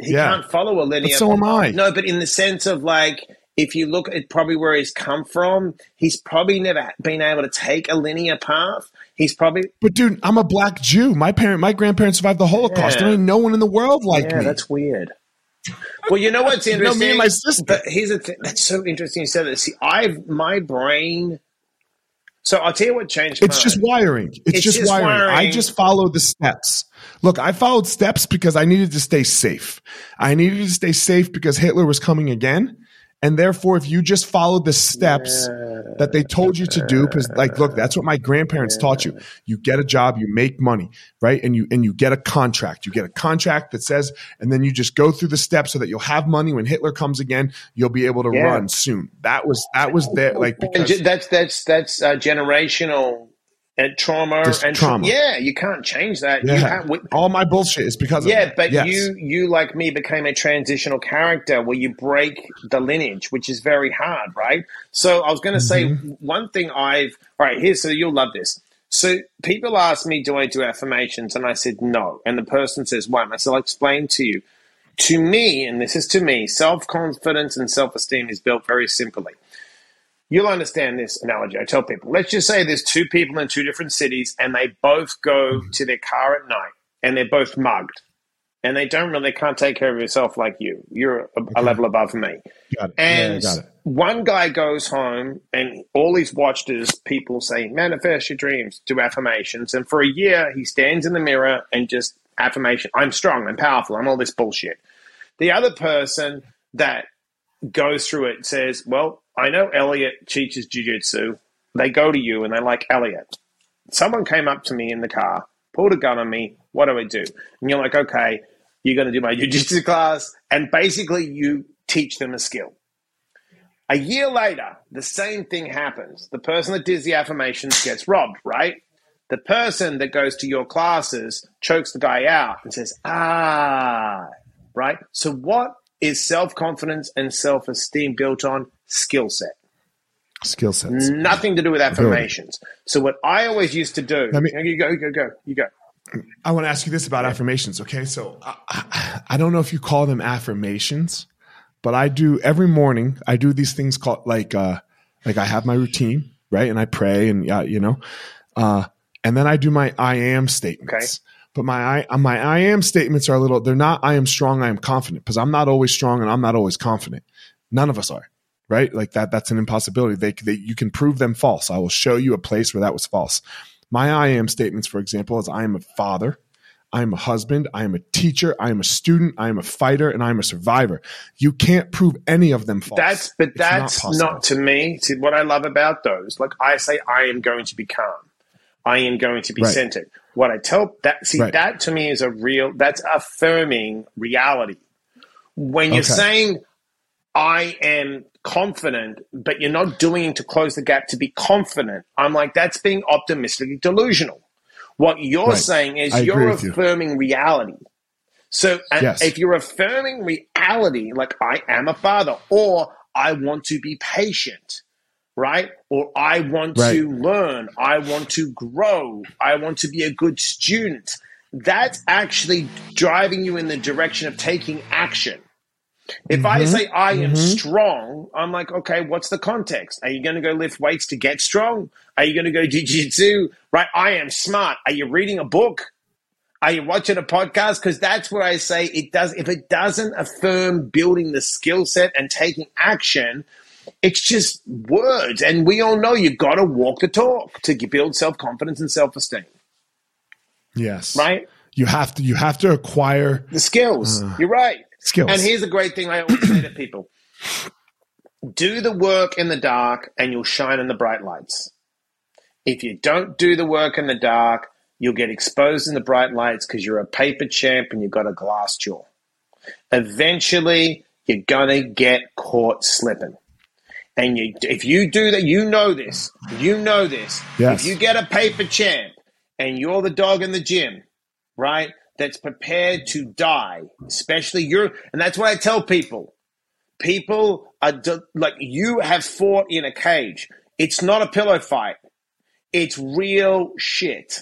He Yeah. can't follow a linear. But so am I. No, but in the sense of like, if you look at probably where he's come from, he's probably never been able to take a linear path. He's probably but dude, I'm a black Jew. My parent, my grandparents survived the Holocaust. Yeah. There ain't no one in the world like yeah, me. that's weird. Well, you know what's <laughs> interesting? me and my sister. But here's the thing. That's so interesting you said that. See, I've my brain. So I'll tell you what changed. It's mine. just wiring. It's, It's just, just wiring. I just followed the steps. Look, I followed steps because I needed to stay safe. I needed to stay safe because Hitler was coming again. And therefore, if you just followed the steps that they told you to do, because like, look, that's what my grandparents taught you. You get a job, you make money, right? And you and you get a contract. You get a contract that says, and then you just go through the steps so that you'll have money when Hitler comes again. You'll be able to Yeah. run soon. That was that was there, like because that's that's that's uh, generational uh, trauma and trauma. yeah, you can't change that. You yeah, have, we- all my bullshit is because of yeah, but Yes. you you like me became a transitional character where you break the lineage, which is very hard, right? So I was going to say Mm-hmm. one thing I've all right here. So you'll love this. So people ask me, do I do affirmations? And I said no. And the person says why? And I said I'll explain to you. To me, and this is to me, self confidence and self esteem is built very simply. You'll understand this analogy. I tell people, let's just say there's two people in two different cities and they both go to their car at night and they're both mugged and they don't really, can't take care of yourself like you. You're a, a level above me. And yeah, one guy goes home and all he's watched is people say, manifest your dreams, do affirmations. And for a year, he stands in the mirror and just affirmation, I'm strong, I'm powerful, I'm all this bullshit. The other person that goes through it says, Well, I know Elliot teaches jujitsu. They go to you and they're like Elliot. Someone came up to me in the car, pulled a gun on me. What do I do? And you're like, Okay, you're going to do my <laughs> jujitsu class. And basically, you teach them a skill. A year later, the same thing happens. The person that does the affirmations gets robbed, right? The person that goes to your classes chokes the guy out and says, ah, right? So, what is self confidence and self esteem built on? Skill set. Skill sets. Nothing to do with affirmations. So, what I always used to do, Let me- you go, you go, go, you go. I want to ask you this about affirmations. Okay, so I, I, don't know if you call them affirmations, but I do every morning. I do these things called like uh, like I have my routine, right? And I pray, and uh, you know, uh, and then I do my I am statements. But my I my I am statements are a little. They're not I am strong. I am confident because I'm not always strong and I'm not always confident. None of us are. Right, like that. That's an impossibility. They, they, you can prove them false. I will show you a place where that was false. My I am statements, for example, is I am a father, I am a husband, I am a teacher, I am a student, I am a fighter, and I am a survivor. You can't prove any of them false. That's, but It's that's possible. not, to me. See, what I love about those, like I say, I am going to be calm. I am going to be Right. centered. What I tell that, see, Right. that to me is a real. That's affirming reality. When you're Okay. saying I am confident, but you're not doing it to close the gap to be confident, I'm like that's being optimistically delusional. What you're Right. saying is I you're with you. affirming reality. So Yes. if you're affirming reality, like I am a father, or I want to be patient, right? Or I want Right. to learn, I want to grow, I want to be a good student. That's actually driving you in the direction of taking action. If I Mm-hmm. say I am strong, I'm like, okay, what's the context? Are you going to go lift weights to get strong? Are you going to go jiu-jitsu? Right? I am smart. Are you reading a book? Are you watching a podcast? Because that's where I say it does. If it doesn't affirm building the skill set and taking action, it's just words. And we all know you got to walk the talk to build self confidence and self esteem, yes, right? You have to you have to acquire The skills. You're right. Skills. And here's a great thing I always say to people do the work in the dark and you'll shine in the bright lights. If you don't do the work in the dark, you'll get exposed in the bright lights because you're a paper champ and you've got a glass jaw. Eventually, you're gonna get caught slipping. And you, if you do that, you know this. You know this. Yes. If you get a paper champ and you're the dog in the gym, right? That's prepared to die, especially you're, and that's what I tell people. People are do, like you have fought in a cage. It's not a pillow fight. It's real shit,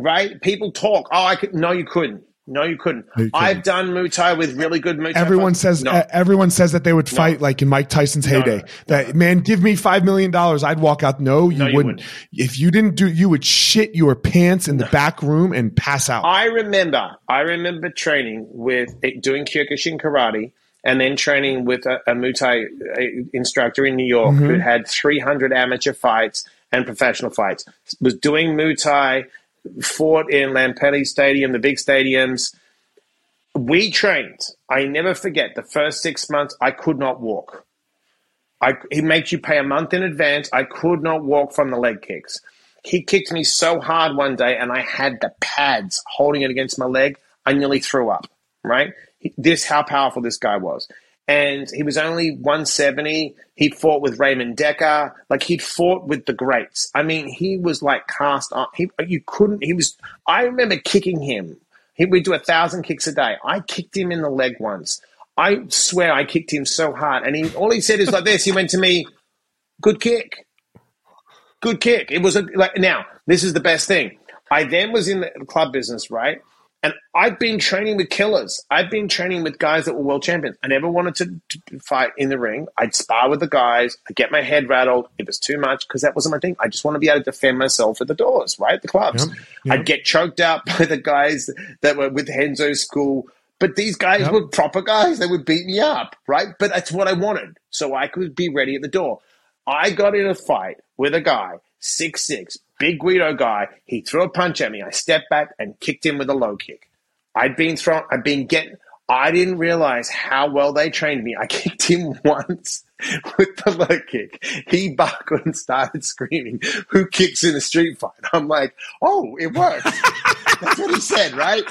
right? People talk. Oh, I could. No, you couldn't. No, you couldn't. No, you couldn't. I've done Muay Thai with really good Muay Thai. Everyone fighters. says no. uh, everyone says that they would fight like in Mike Tyson's No, heyday. no, that man, give me five million dollars, I'd walk out. No, you, No, wouldn't. wouldn't. If you didn't do, you would shit your pants in the back room and pass out. I remember, I remember training with doing Kyokushin karate and then training with a, a Muay Thai uh, instructor in New York Mm-hmm. who had 300 amateur fights and professional fights. Was doing Muay Thai, fought in Lumpinee Stadium, the big stadiums. We trained. I never forget the first six months. I could not walk. I, he makes you pay a month in advance. I could not walk from the leg kicks. He kicked me so hard one day, and I had the pads holding it against my leg. I nearly threw up. Right? This how powerful this guy was, and he was only 170. He fought with Ramon Dekker. Like he'd fought with the greats. I mean, he was like cast on. He you couldn't. He was. I remember kicking him. He would do a thousand kicks a day. I kicked him in the leg once. I swear I kicked him so hard, and he all he said is like this. He went to me, "Good kick." good kick. It was a, like now. This is the best thing. I then was in the club business, right? And I've been training with killers. I've been training with guys that were world champions. I never wanted to, to fight in the ring. I'd spar with the guys. I'd get my head rattled. It was too much because that wasn't my thing. I just want to be able to defend myself at the doors, right? The clubs. Yep, yep. I'd get choked out <laughs> by the guys that were with Renzo School. But these guys Yep. were proper guys. They would beat me up, right? But that's what I wanted. So I could be ready at the door. I got in a fight with a guy, six six, big Guido guy. He threw a punch at me. I stepped back and kicked him with a low kick. I'd been thrown. I'd been getting. I didn't realize how well they trained me. I <laughs> kicked him once with the low kick. He buckled and started screaming, "Who kicks in a street fight?" I'm like, "Oh, it worked." <laughs> That's what he said, right?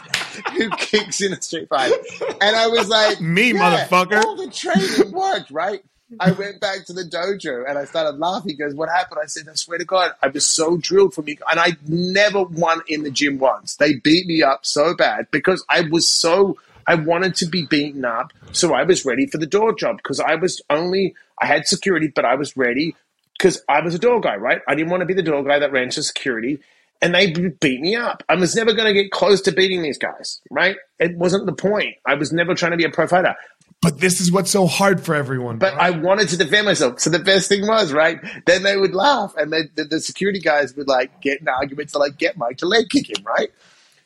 Who kicks in a street fight? And I was like, <laughs> Me, "Yeah, motherfucker." All the training worked, right? I went back to the dojo and I started laughing. He goes, What happened? I said, I swear to God, I was so drilled for me. And I never won in the gym once. They beat me up so bad because I was so, I wanted to be beaten up. So I was ready for the door job because I was only, I had security, but I was ready because I was a door guy, right? I didn't want to be the door guy that ran to security. And they beat me up. I was never going to get close to beating these guys, right? It wasn't the point. I was never trying to be a pro fighter. But this is what's so hard for everyone. But bro. I wanted to defend myself. So the best thing was, right? Then they would laugh, and they, the, the security guys would like get in arguments to like get Mike to leg kick him, right?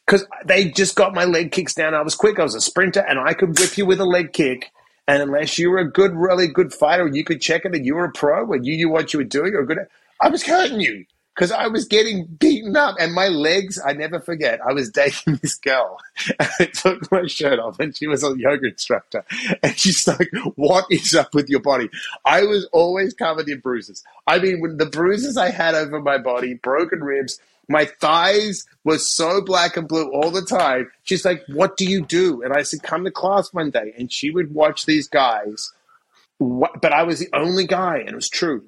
Because they just got my leg kicks down. I was quick. I was a sprinter, and I could whip you with a leg kick. And unless you were a good, really good fighter, and you could check it, and you were a pro, and you knew what you were doing, or good. I was hurting you because I was getting beaten up, and my legs. I never forget. I was <laughs> dating this girl, <laughs> and I took my shirt off, and she was a yoga instructor, and she's like, "What is up with your body?" I was always covered in bruises. I mean, when the bruises I had over my body, broken ribs, my thighs were so black and blue all the time. She's like, "What do you do?" And I said, "Come to class one day," and she would watch these guys. But I was the only guy, and it was true.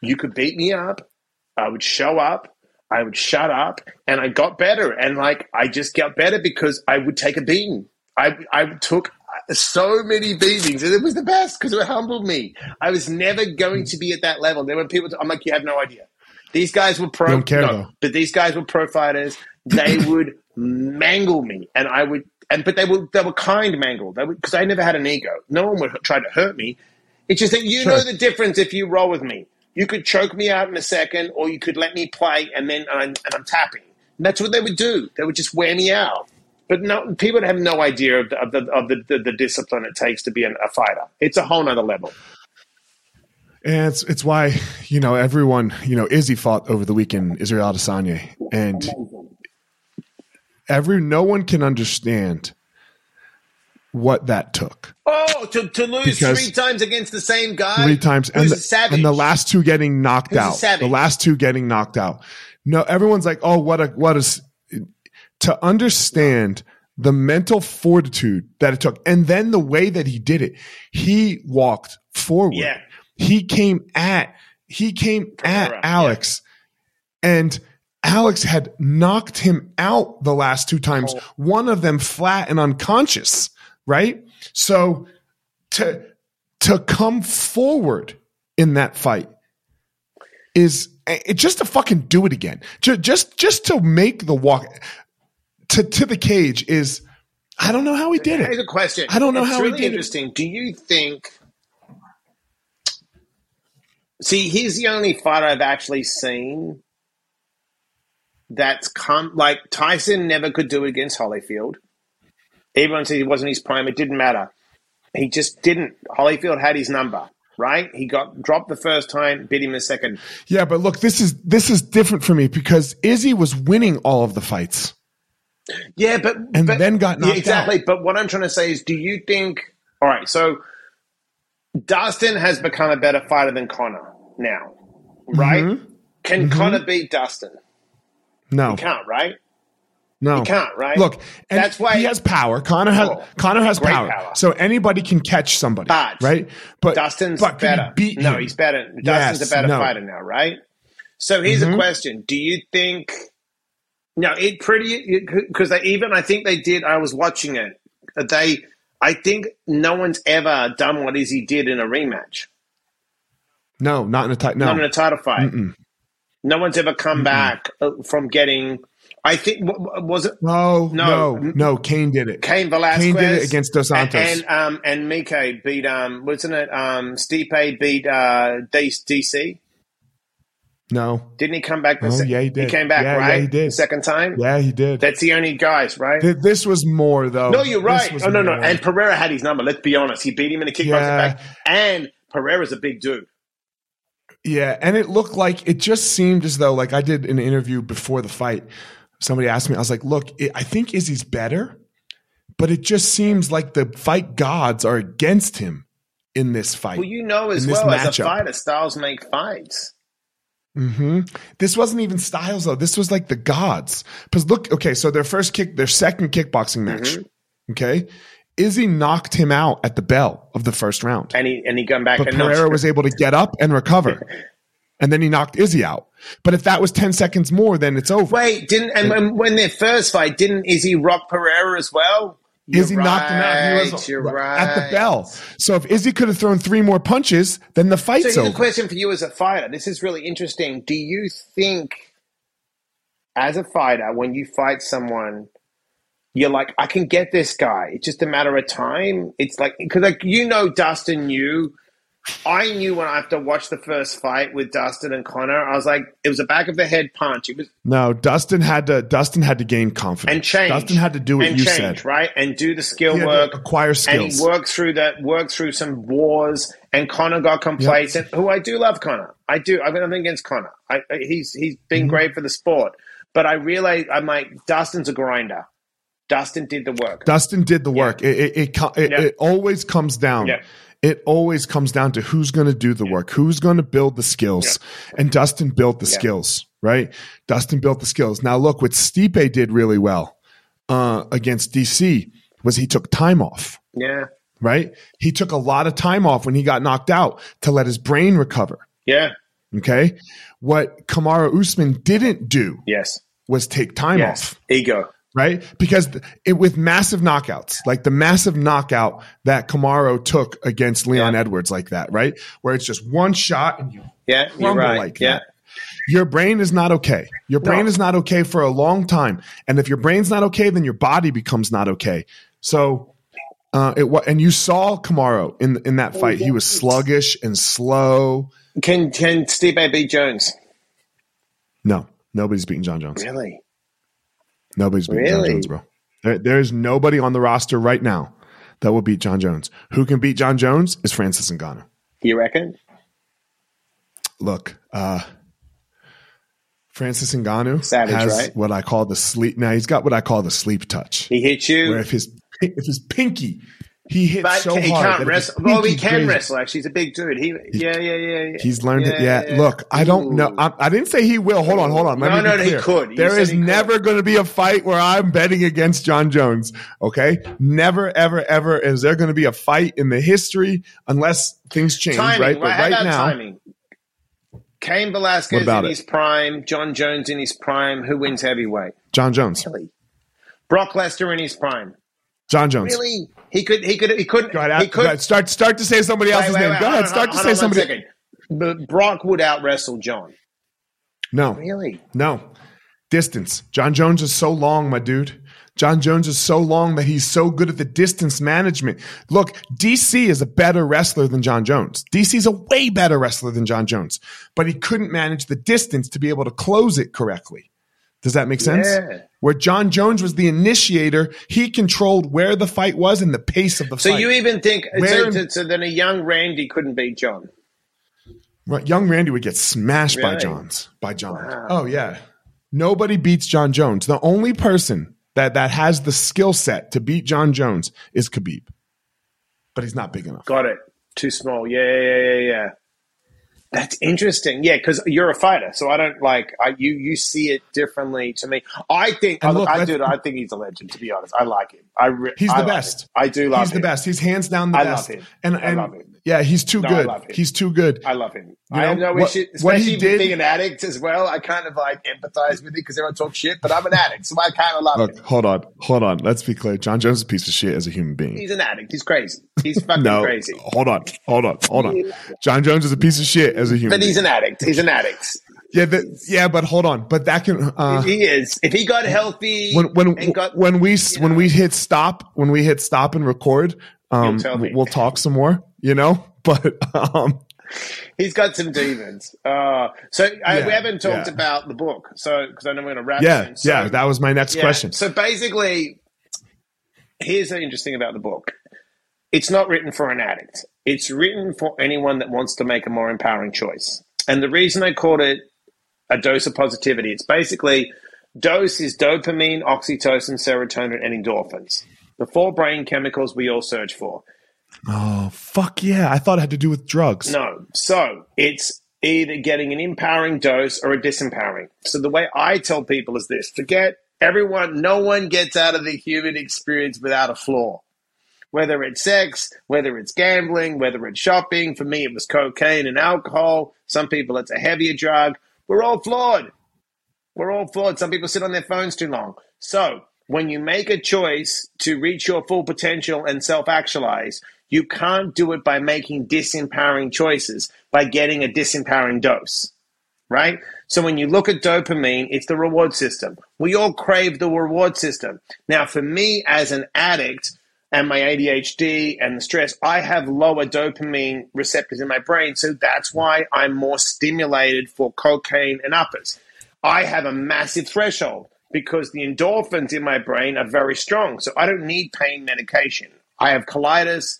You could beat me up. I would show up. I would shut up, and I got better. And like I just got better because I would take a beating. I I took so many beatings, and it was the best because it humbled me. I was never going to be at that level. There were people. I'm like, you have no idea. These guys were pro. Care, no, but these guys were pro fighters. They <laughs> would mangle me, and I would. And but they were they were kind mangle. They because I never had an ego. No one would try to hurt me. It's just that you Sure. know the difference if you roll with me. You could choke me out in a second, or you could let me play, and then I'm, and I'm tapping. And that's what they would do. They would just wear me out. But no, people have no idea of the of the, of the, the, the discipline it takes to be an, a fighter. It's a whole nother level. And it's it's why you know everyone you know Izzy fought over the weekend Israel Adesanya and every no one can understand what that took Oh, to, to lose Because- three times against the same guy, three times and the, and the last two getting knocked Who's out the last two getting knocked out no everyone's like oh what a what a to understand the mental fortitude that it took, and then the way that he did it. He walked forward. Yeah. He came at he came at Pereira, Alex, and Alex had knocked him out the last two times. Oh. One of them flat and unconscious. Right. So to to come forward in that fight is it just to fucking do it again. Just just just to make the walk to to the cage is I don't know how he did it. Here's it. a question. I don't know it's how he really did it. interesting. Do you think? See, he's the only fighter I've actually seen that's come. Like Tyson never could do it against Holyfield. Everyone said he wasn't his prime. It didn't matter. He just didn't. Holyfield had his number. Right? He got dropped the first time, beat him the second. Yeah, but look, this is this is different for me because Izzy was winning all of the fights. Yeah, but And but- then got yeah, knocked exactly. But what I'm trying to say is, do you think? All right, so Dustin has become a better fighter than Conor now, right? Mm-hmm. Can Conor beat Dustin? No, He can't, right? No, He can't, right? Look, and That's why- he has power. Conor has Oh, Conor has power. power. so anybody can catch somebody, But right? But Dustin's but he better. beat no, him? he's better. Dustin's Yes, a better no. fighter now, right? So here's Mhm. a question: Do you think? No, it pretty because they even I think they did. I was watching it. They, I think no one's ever done what Izzy did in a rematch. No, not in a tight. No, not in a title fight. Mm-mm. No one's ever come back uh, from getting. I think was it no, No. no, no. Cain did it. Cain Velasquez Cain did it against Dos and, Santos. and um and Mike beat um wasn't it um Stipe beat uh DC no, didn't he come back? The Oh, sec- yeah, he did. He came back Yeah, yeah, right. he did. The second time. yeah, he did. That's the only guys, right? Th- this was more though. no, you're right. Oh no, no. more. And Pereira had his number. Let's be honest. He beat him in a kickboxing Yeah. back. And Pereira's a big dude. Yeah, and it looked like it just seemed as though, like I did an interview before the fight. Somebody asked me, I was like, "Look, it, I think Izzy's better, but it just seems like the fight gods are against him in this fight." Well, you know as well as a fighter, styles make fights. hmm This wasn't even styles though. This was like the gods. Because look, okay, so their first kick, their second kickboxing match, Mm-hmm. okay, Izzy knocked him out at the bell of the first round. And he and he come back but and Pereira was able to get up and recover. <laughs> And then he knocked Izzy out. But if that was 10 seconds more, then it's over. Wait, didn't and when, when their first fight, didn't Izzy rock Pereira as well? Izzy You're knocked him out. He was right, you're at the bell. So if Izzy could have thrown three more punches, then the fight. So fight's here's a question for you as a fighter. This is really interesting. Do you think, as a fighter, when you fight someone, you're like, I can get this guy. It's just a matter of time. It's like because like you know, Dustin knew. I knew when I have to watch the first fight with Dustin and Conor. I was like, it was a back of the head punch. It was No, Dustin had to Dustin had to gain confidence. and change. Dustin had to do what and you change, said. right? And do the skill He had to work. acquire and skills. he worked through that, worked through some wars, and Conor got complacent. Who I do love Conor, I do. I've got nothing against Conor. I, he's he's been Mm-hmm. great for the sport, but I realize I'm like Dustin's a grinder. Dustin did the work. Dustin did the work. It it, it, it, Yeah. it always comes down. Yeah. It always comes down to who's going to do the work, who's going to build the skills. And Dustin built the Yeah. skills, right? Dustin built the skills. Now look, what Stipe did really well uh, against DC was he took time off. yeah, right? He took a lot of time off when he got knocked out to let his brain recover. yeah, Okay. What Kamaru Usman didn't do yes, was take time yes. off, Ego. Right? Because it, with massive knockouts, like the massive knockout that Kamaru took against Leon Yeah. Edwards, like that, right? Where it's just one shot and you Yeah, you're right. like yeah, that. Your brain is not okay. Your brain No. is not okay for a long time. And if your brain's not okay, then your body becomes not okay. So, uh, it and you saw Kamaru in in that fight. He was sluggish and slow. Can can Stipe beat Jones? No, nobody's beating Jon Jones. Really? Nobody's beating Jon Really? Jones, bro. There, there's nobody on the roster right now that will beat Jon Jones. Who can beat Jon Jones is Francis Ngannou. You reckon? Look, uh, Francis Ngannou Savage, has right? what I call the sleep. Now he's got what I call the sleep touch. He hit where you. if his if his pinky He hit But so he hard. can't wrestle. Well, he can crazy. wrestle. Actually, he's a big dude. He, yeah, yeah, yeah, yeah. He's learned it. Yeah. Look, I don't know. I, I didn't say he will. Hold on, hold on. Let No, no, he could. You There he could. never going to be a fight where I'm betting against Jon Jones. Okay, never, ever, ever is there going to be a fight in the history unless things change. timing, right, but How right about now, timing? Cain Velasquez in it? his prime, Jon Jones in his prime. Who wins heavyweight? Jon Jones. Brock Lesnar in his prime. Jon Jones. Really? He could. He could. He couldn't. Go ahead, he go could. ahead. Start, start to say somebody wait, else's wait, name. wait, go hold ahead. on, Start to say on somebody. second. But Brock would out wrestle Jon. No, Really? no. Distance. Jon Jones is so long, my dude. Jon Jones is so long that he's so good at the distance management. Look, DC is a better wrestler than Jon Jones. DC is a way better wrestler than Jon Jones, but he couldn't manage the distance to be able to close it correctly. Does that make sense? Yeah. Where Jon Jones was the initiator, he controlled where the fight was and the pace of the So fight. So you even think Where- so, so, then a young Randy couldn't beat Jon? Right, young Randy would get smashed by Johns. By Johns. Wow. Oh yeah. Nobody beats Jon Jones. The only person that that has the skill set to beat Jon Jones is Khabib. But he's not big enough. Got it. Too small. Yeah, yeah, yeah, yeah. That's interesting. Yeah, because you're a fighter, so I don't like I, you. You see it differently to me. I think. I, look, I do. I think he's a legend. To be honest, I like him. I re- He's the best. I do love him. he's him. the best. He's hands down the I love best. him. And I love him. Yeah, he's too No, I good. He's too good. I love him. You I have know, what- issue, what he especially did- being an addict as well. I kind of like empathize with it because everyone talks shit, but I'm an addict, so I kind of love Look, him. hold on, hold on. Let's be clear. Jon Jones is a piece of shit as a human being. He's an addict. He's crazy. He's <laughs> fucking no, crazy. hold on, hold on, hold on. Jon Jones is a piece of shit as a human. But he's being. an addict. He's an addict. yeah, yeah, but hold on. But that can. Uh, he is. If he got healthy when when and got when we when know. we hit stop when we hit stop and record um You'll tell me. we'll talk some more you know <laughs> but um He's got some demons. Uh, so I, we haven't talked yeah. about the book. So because I know we're going to wrap. yeah. So, yeah that was my next yeah. question So basically, here's the interesting about the book. It's not written for an addict. It's written for anyone that wants to make a more empowering choice. And the reason I called it a dose of positivity, it's basically dose is dopamine, oxytocin, serotonin, and endorphins. The four brain chemicals we all search for. oh fuck yeah i thought it had to do with drugs No. So it's either getting an empowering dose or a disempowering. So the way I tell people is this forget everyone, no one gets out of the human experience without a flaw. Whether it's sex, whether it's gambling, whether it's shopping. For me, it was cocaine and alcohol. Some people, it's a heavier drug. We're all flawed. We're all flawed. Some people sit on their phones too long. So, when you make a choice to reach your full potential and self actualize, you can't do it by making disempowering choices, by getting a disempowering dose, right? So, when you look at dopamine, it's the reward system. We all crave the reward system. Now, for me as an addict, and my ADHD and the stress, I have lower dopamine receptors in my brain. So that's why I'm more stimulated for cocaine and uppers. I have a massive threshold because the endorphins in my brain are very strong. So I don't need pain medication. I have colitis,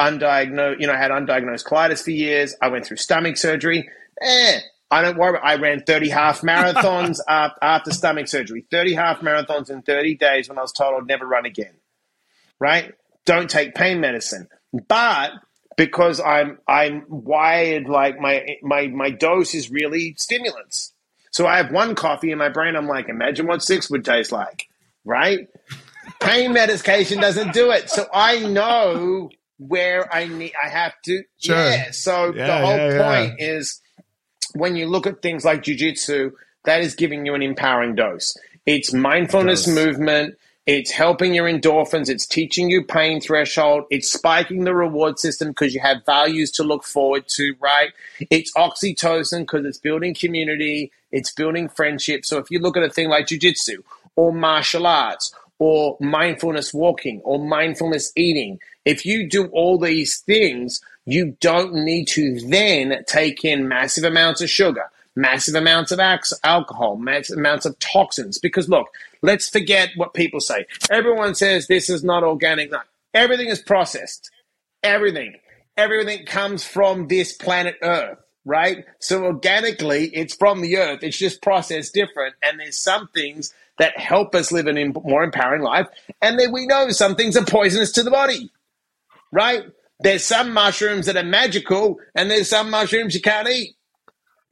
undiagnosed, you know, I had undiagnosed colitis for years. I went through stomach surgery. Eh, I don't worry. I ran 30 half marathons <laughs> after, after stomach surgery, 30 half marathons in 30 days when I was told I'd never run again right? Don't take pain medicine. But because I'm I'm wired like my my my dose is really stimulants. So I have one coffee in my brain. I'm like, imagine what six would taste like, right? Pain medication doesn't do it. So I know where I need. I have to. Sure. Yeah. So the whole yeah, yeah. point is when you look at things like jujitsu, that is giving you an empowering dose. It's mindfulness movement. It's helping your endorphins. It's teaching you pain threshold. It's spiking the reward system because you have values to look forward to, right? It's oxytocin because it's building community. It's building friendship. So if you look at a thing like jujitsu or martial arts or mindfulness walking or mindfulness eating, if you do all these things, you don't need to then take in massive amounts of sugar, massive amounts of alcohol, massive amounts of toxins. Because look, let's forget what people say. Everyone says this is not organic. No, everything is processed. Everything. Everything comes from this planet Earth, right? So organically, it's from the Earth. It's just processed different. And there's some things that help us live an em- more empowering life. And then we know some things are poisonous to the body. right? There's some mushrooms that are magical, and there's some mushrooms you can't eat,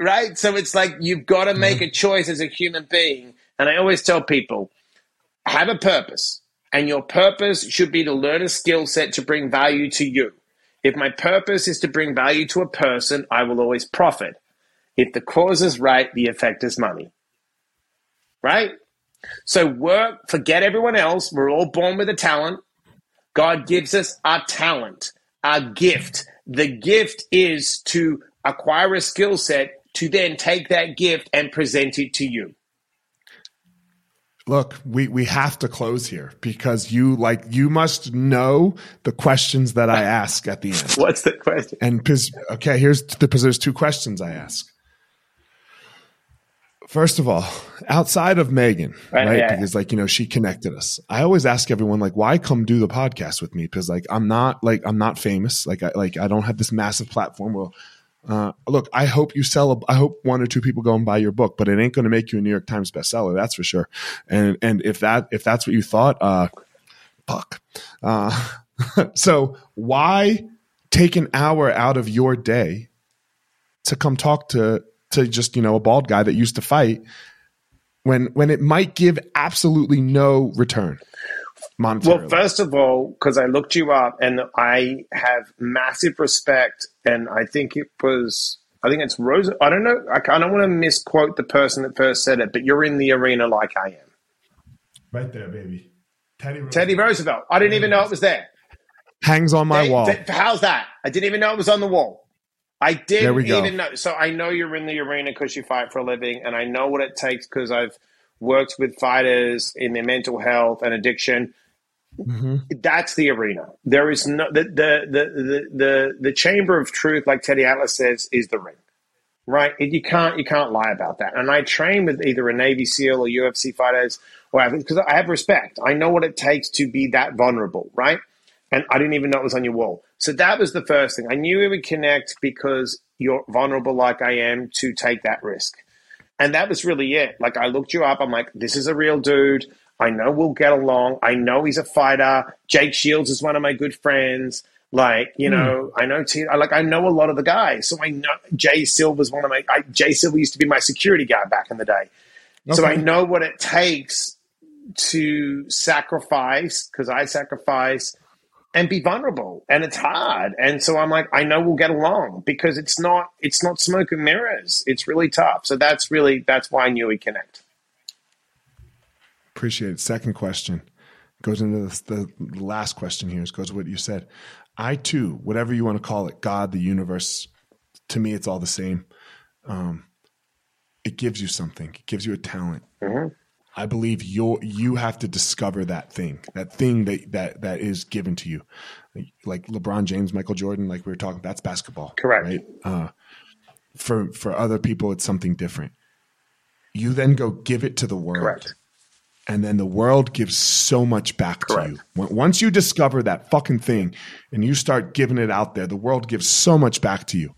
right? So it's like you've got to make mm-hmm. a choice as a human being. And I always tell people have a purpose, and your purpose should be to learn a skill set to bring value to you. If my purpose is to bring value to a person, I will always profit. If the cause is right, the effect is money. Right? So work, forget everyone else. We're all born with a talent. God gives us our talent, our gift. The gift is to acquire a skill set to then take that gift and present it to you. Look, we, we have to close here because you like you must know the questions that I ask at the end. What's the question? And because okay, here's the because there's two questions I ask. First of all, outside of Megan, right? right? Yeah. Because like, you know, she connected us. I always ask everyone like, why come do the podcast with me? Because like, I'm not like, I'm not famous. Like I, like I don't have this massive platform where, uh, look, I hope you sell, a, I hope one or two people go and buy your book, but it ain't going to make you a New York Times bestseller. That's for sure. And, and if that, if that's what you thought, uh, fuck. Uh, <laughs> so why take an hour out of your day to come talk to to just you know a bald guy that used to fight when when it might give absolutely no return Well, first of all, because I looked you up and I have massive respect, and I think it was, I think it's Rose. I don't know. I, I don't want to misquote the person that first said it, but you're in the arena like I am. Right there, baby. Teddy Roosevelt. Teddy Roosevelt. I didn't even know it was there. Hangs on my they, wall. They, how's that? I didn't even know it was on the wall. I didn't even know. So I know you're in the arena because you fight for a living, and I know what it takes because I've worked with fighters in their mental health and addiction. Mm-hmm. That's the arena. There is no the, the the, the the the chamber of truth, like Teddy Atlas says, is the ring. Right? You can't you can't lie about that. And I train with either a Navy SEAL or UFC fighters, or because I have respect. I know what it takes to be that vulnerable. Right? and I didn't even know it was on your wall. So that was the first thing. I knew we would connect because you're vulnerable like I am to take that risk. And that was really it. Like I looked you up, I'm like, this is a real dude. I know we'll get along. I know he's a fighter. Jake Shields is one of my good friends. Like, you know, mm. I know T like I know a lot of the guys. So I know Jay Silver's one of my I, Jay Silver used to be my security guard back in the day. Okay. So I know what it takes to sacrifice because I sacrifice and be vulnerable. And it's hard. And so i'm like i know we'll get along because it's not it's not smoke and mirrors. It's really tough. So that's really that's why i knew we connect. Appreciate it. Second question goes into the, the last question here. It goes what you said. I too whatever you want to call it god the universe to me it's all the same. Um, it gives you something. It gives you a talent. Mm-hmm. I believe you you have to discover that thing, that thing that that that is given to you, like LeBron James, Michael Jordan, like we were talking. That's basketball, correct? Right. Uh, for for other people, it's something different. You then go give it to the world, correct? And then the world gives so much back correct. to you. Once you discover that fucking thing, and you start giving it out there, the world gives so much back to you.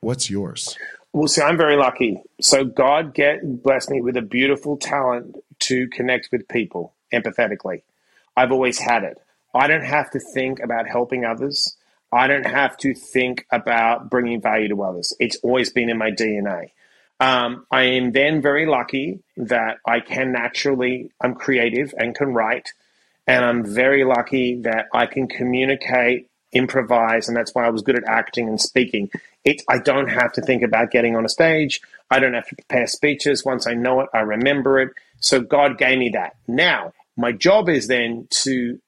What's yours? Well, see, I'm very lucky. So God get blessed me with a beautiful talent to connect with people empathetically. I've always had it. I don't have to think about helping others. I don't have to think about bringing value to others. It's always been in my DNA. Um, I am then very lucky that I can naturally, I'm creative and can write. And I'm very lucky that I can communicate, improvise, and that's why I was good at acting and speaking. It, I don't have to think about getting on a stage. I don't have to prepare speeches. Once I know it, I remember it. So God gave me that. Now, my job is then to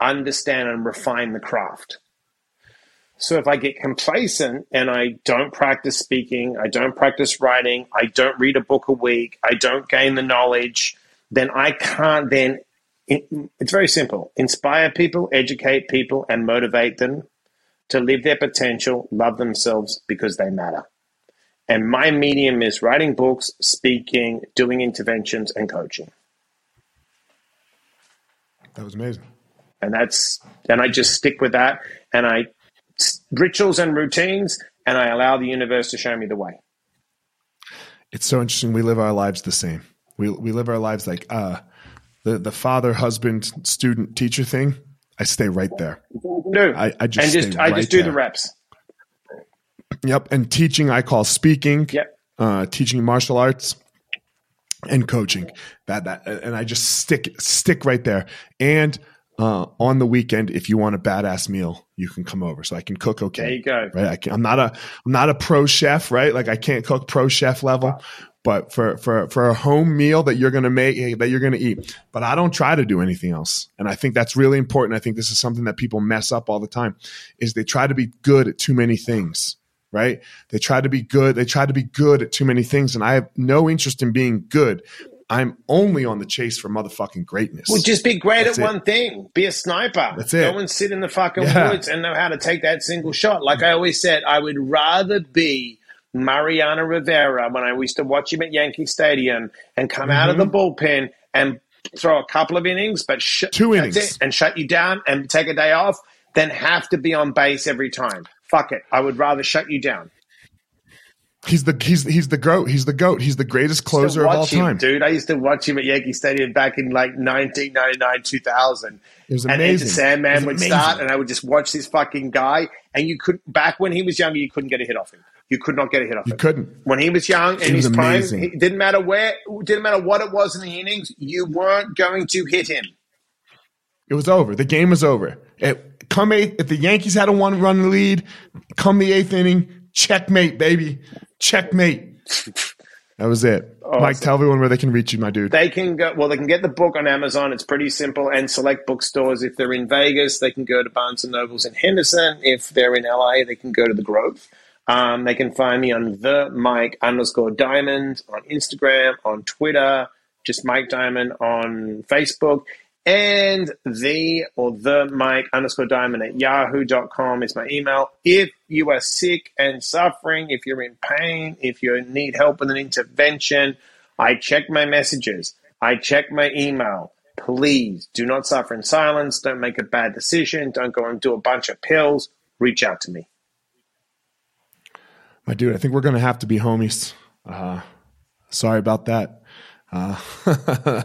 understand and refine the craft. So if I get complacent and I don't practice speaking, I don't practice writing, I don't read a book a week, I don't gain the knowledge, then I can't then. It's very simple. Inspire people, educate people, and motivate them to live their potential, love themselves because they matter. And my medium is writing books, speaking, doing interventions, and coaching. That was amazing. And that's, and I just stick with that. And I, rituals and routines, and I allow the universe to show me the way. It's so interesting. We live our lives the same. We, we live our lives like uh, the, the father, husband, student, teacher thing I stay right there. No, I, I just and just I right just do there. the reps. Yep. And teaching, I call speaking. Yep. Uh, teaching martial arts and coaching. That that and I just stick stick right there. And uh, on the weekend, if you want a badass meal, you can come over. So I can cook okay. There you go. Right. I can, I'm not a I'm not a pro chef. Right. Like I can't cook pro chef level. But for for for a home meal that you're gonna make eh, that you're gonna eat, but I don't try to do anything else, and I think that's really important. I think this is something that people mess up all the time, is they try to be good at too many things right? They try to be good. They try to be good at too many things, and I have no interest in being good. I'm only on the chase for motherfucking greatness. Well, just be great That's at it. one thing. Be a sniper. That's it. Go and sit in the fucking Yeah. woods and know how to take that single shot. Like I always said, I would rather be Mariano Rivera when I used to watch him at Yankee Stadium and come out of the bullpen and throw a couple of innings, but sh- Mm-hmm. Two innings. and shut you down and take a day off, then have to be on base every time. Fuck it. I would rather shut you down. He's the he's he's the goat. He's the goat. He's the greatest closer of all him, time. dude. I used to watch him at Yankee Stadium back in like 1999, 2000. It was and Enter amazing. Sandman would amazing. start, and I would just watch this fucking guy. And you could back when he was younger, you couldn't get a hit off him. You could not get a hit off You him. couldn't. When he was young and He was his prime, it didn't matter where, didn't matter what it was in the innings. You weren't going to hit him. It was over. The game was over. It, come eighth, if the Yankees had a one run lead, come the eighth inning, checkmate, baby, checkmate. <laughs> That was it. Mike, tell everyone where they can reach you, my dude. They can go. Well, they can get the book on Amazon. It's pretty simple. And select bookstores. If they're in Vegas, they can go to Barnes and Nobles in Henderson. If they're in LA, they can go to the Grove. Um, they can find me on the Mike underscore Diamond on Instagram, on Twitter, just Mike Diamond on Facebook, and the or the Mike underscore Diamond at yahoo.com is my email. If you are sick and suffering, if you're in pain, if you need help with an intervention, I check my messages. I check my email. Please do not suffer in silence. Don't make a bad decision. Don't go and do a bunch of pills. Reach out to me. My dude, I think we're going to have to be homies. Uh, sorry about that. Uh, <laughs>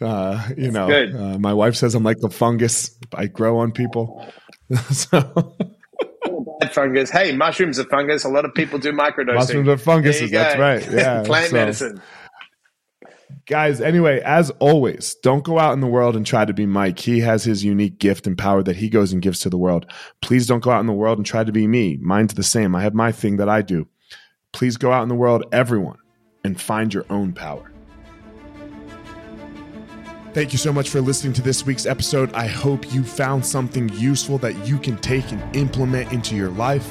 uh, you know, uh, my wife says I'm like the fungus. I grow on people. <laughs> so Bad fungus. Hey, mushrooms are fungus. A lot of people do microdosing. Mushrooms are funguses, that's right. <laughs> Yeah, Plant so- medicine. Guys, anyway, as always, don't go out in the world and try to be Mike. He has his unique gift and power that he goes and gives to the world. Please don't go out in the world and try to be me. Mine's the same. I have my thing that I do. Please go out in the world, everyone, and find your own power. Thank you so much for listening to this week's episode. I hope you found something useful that you can take and implement into your life.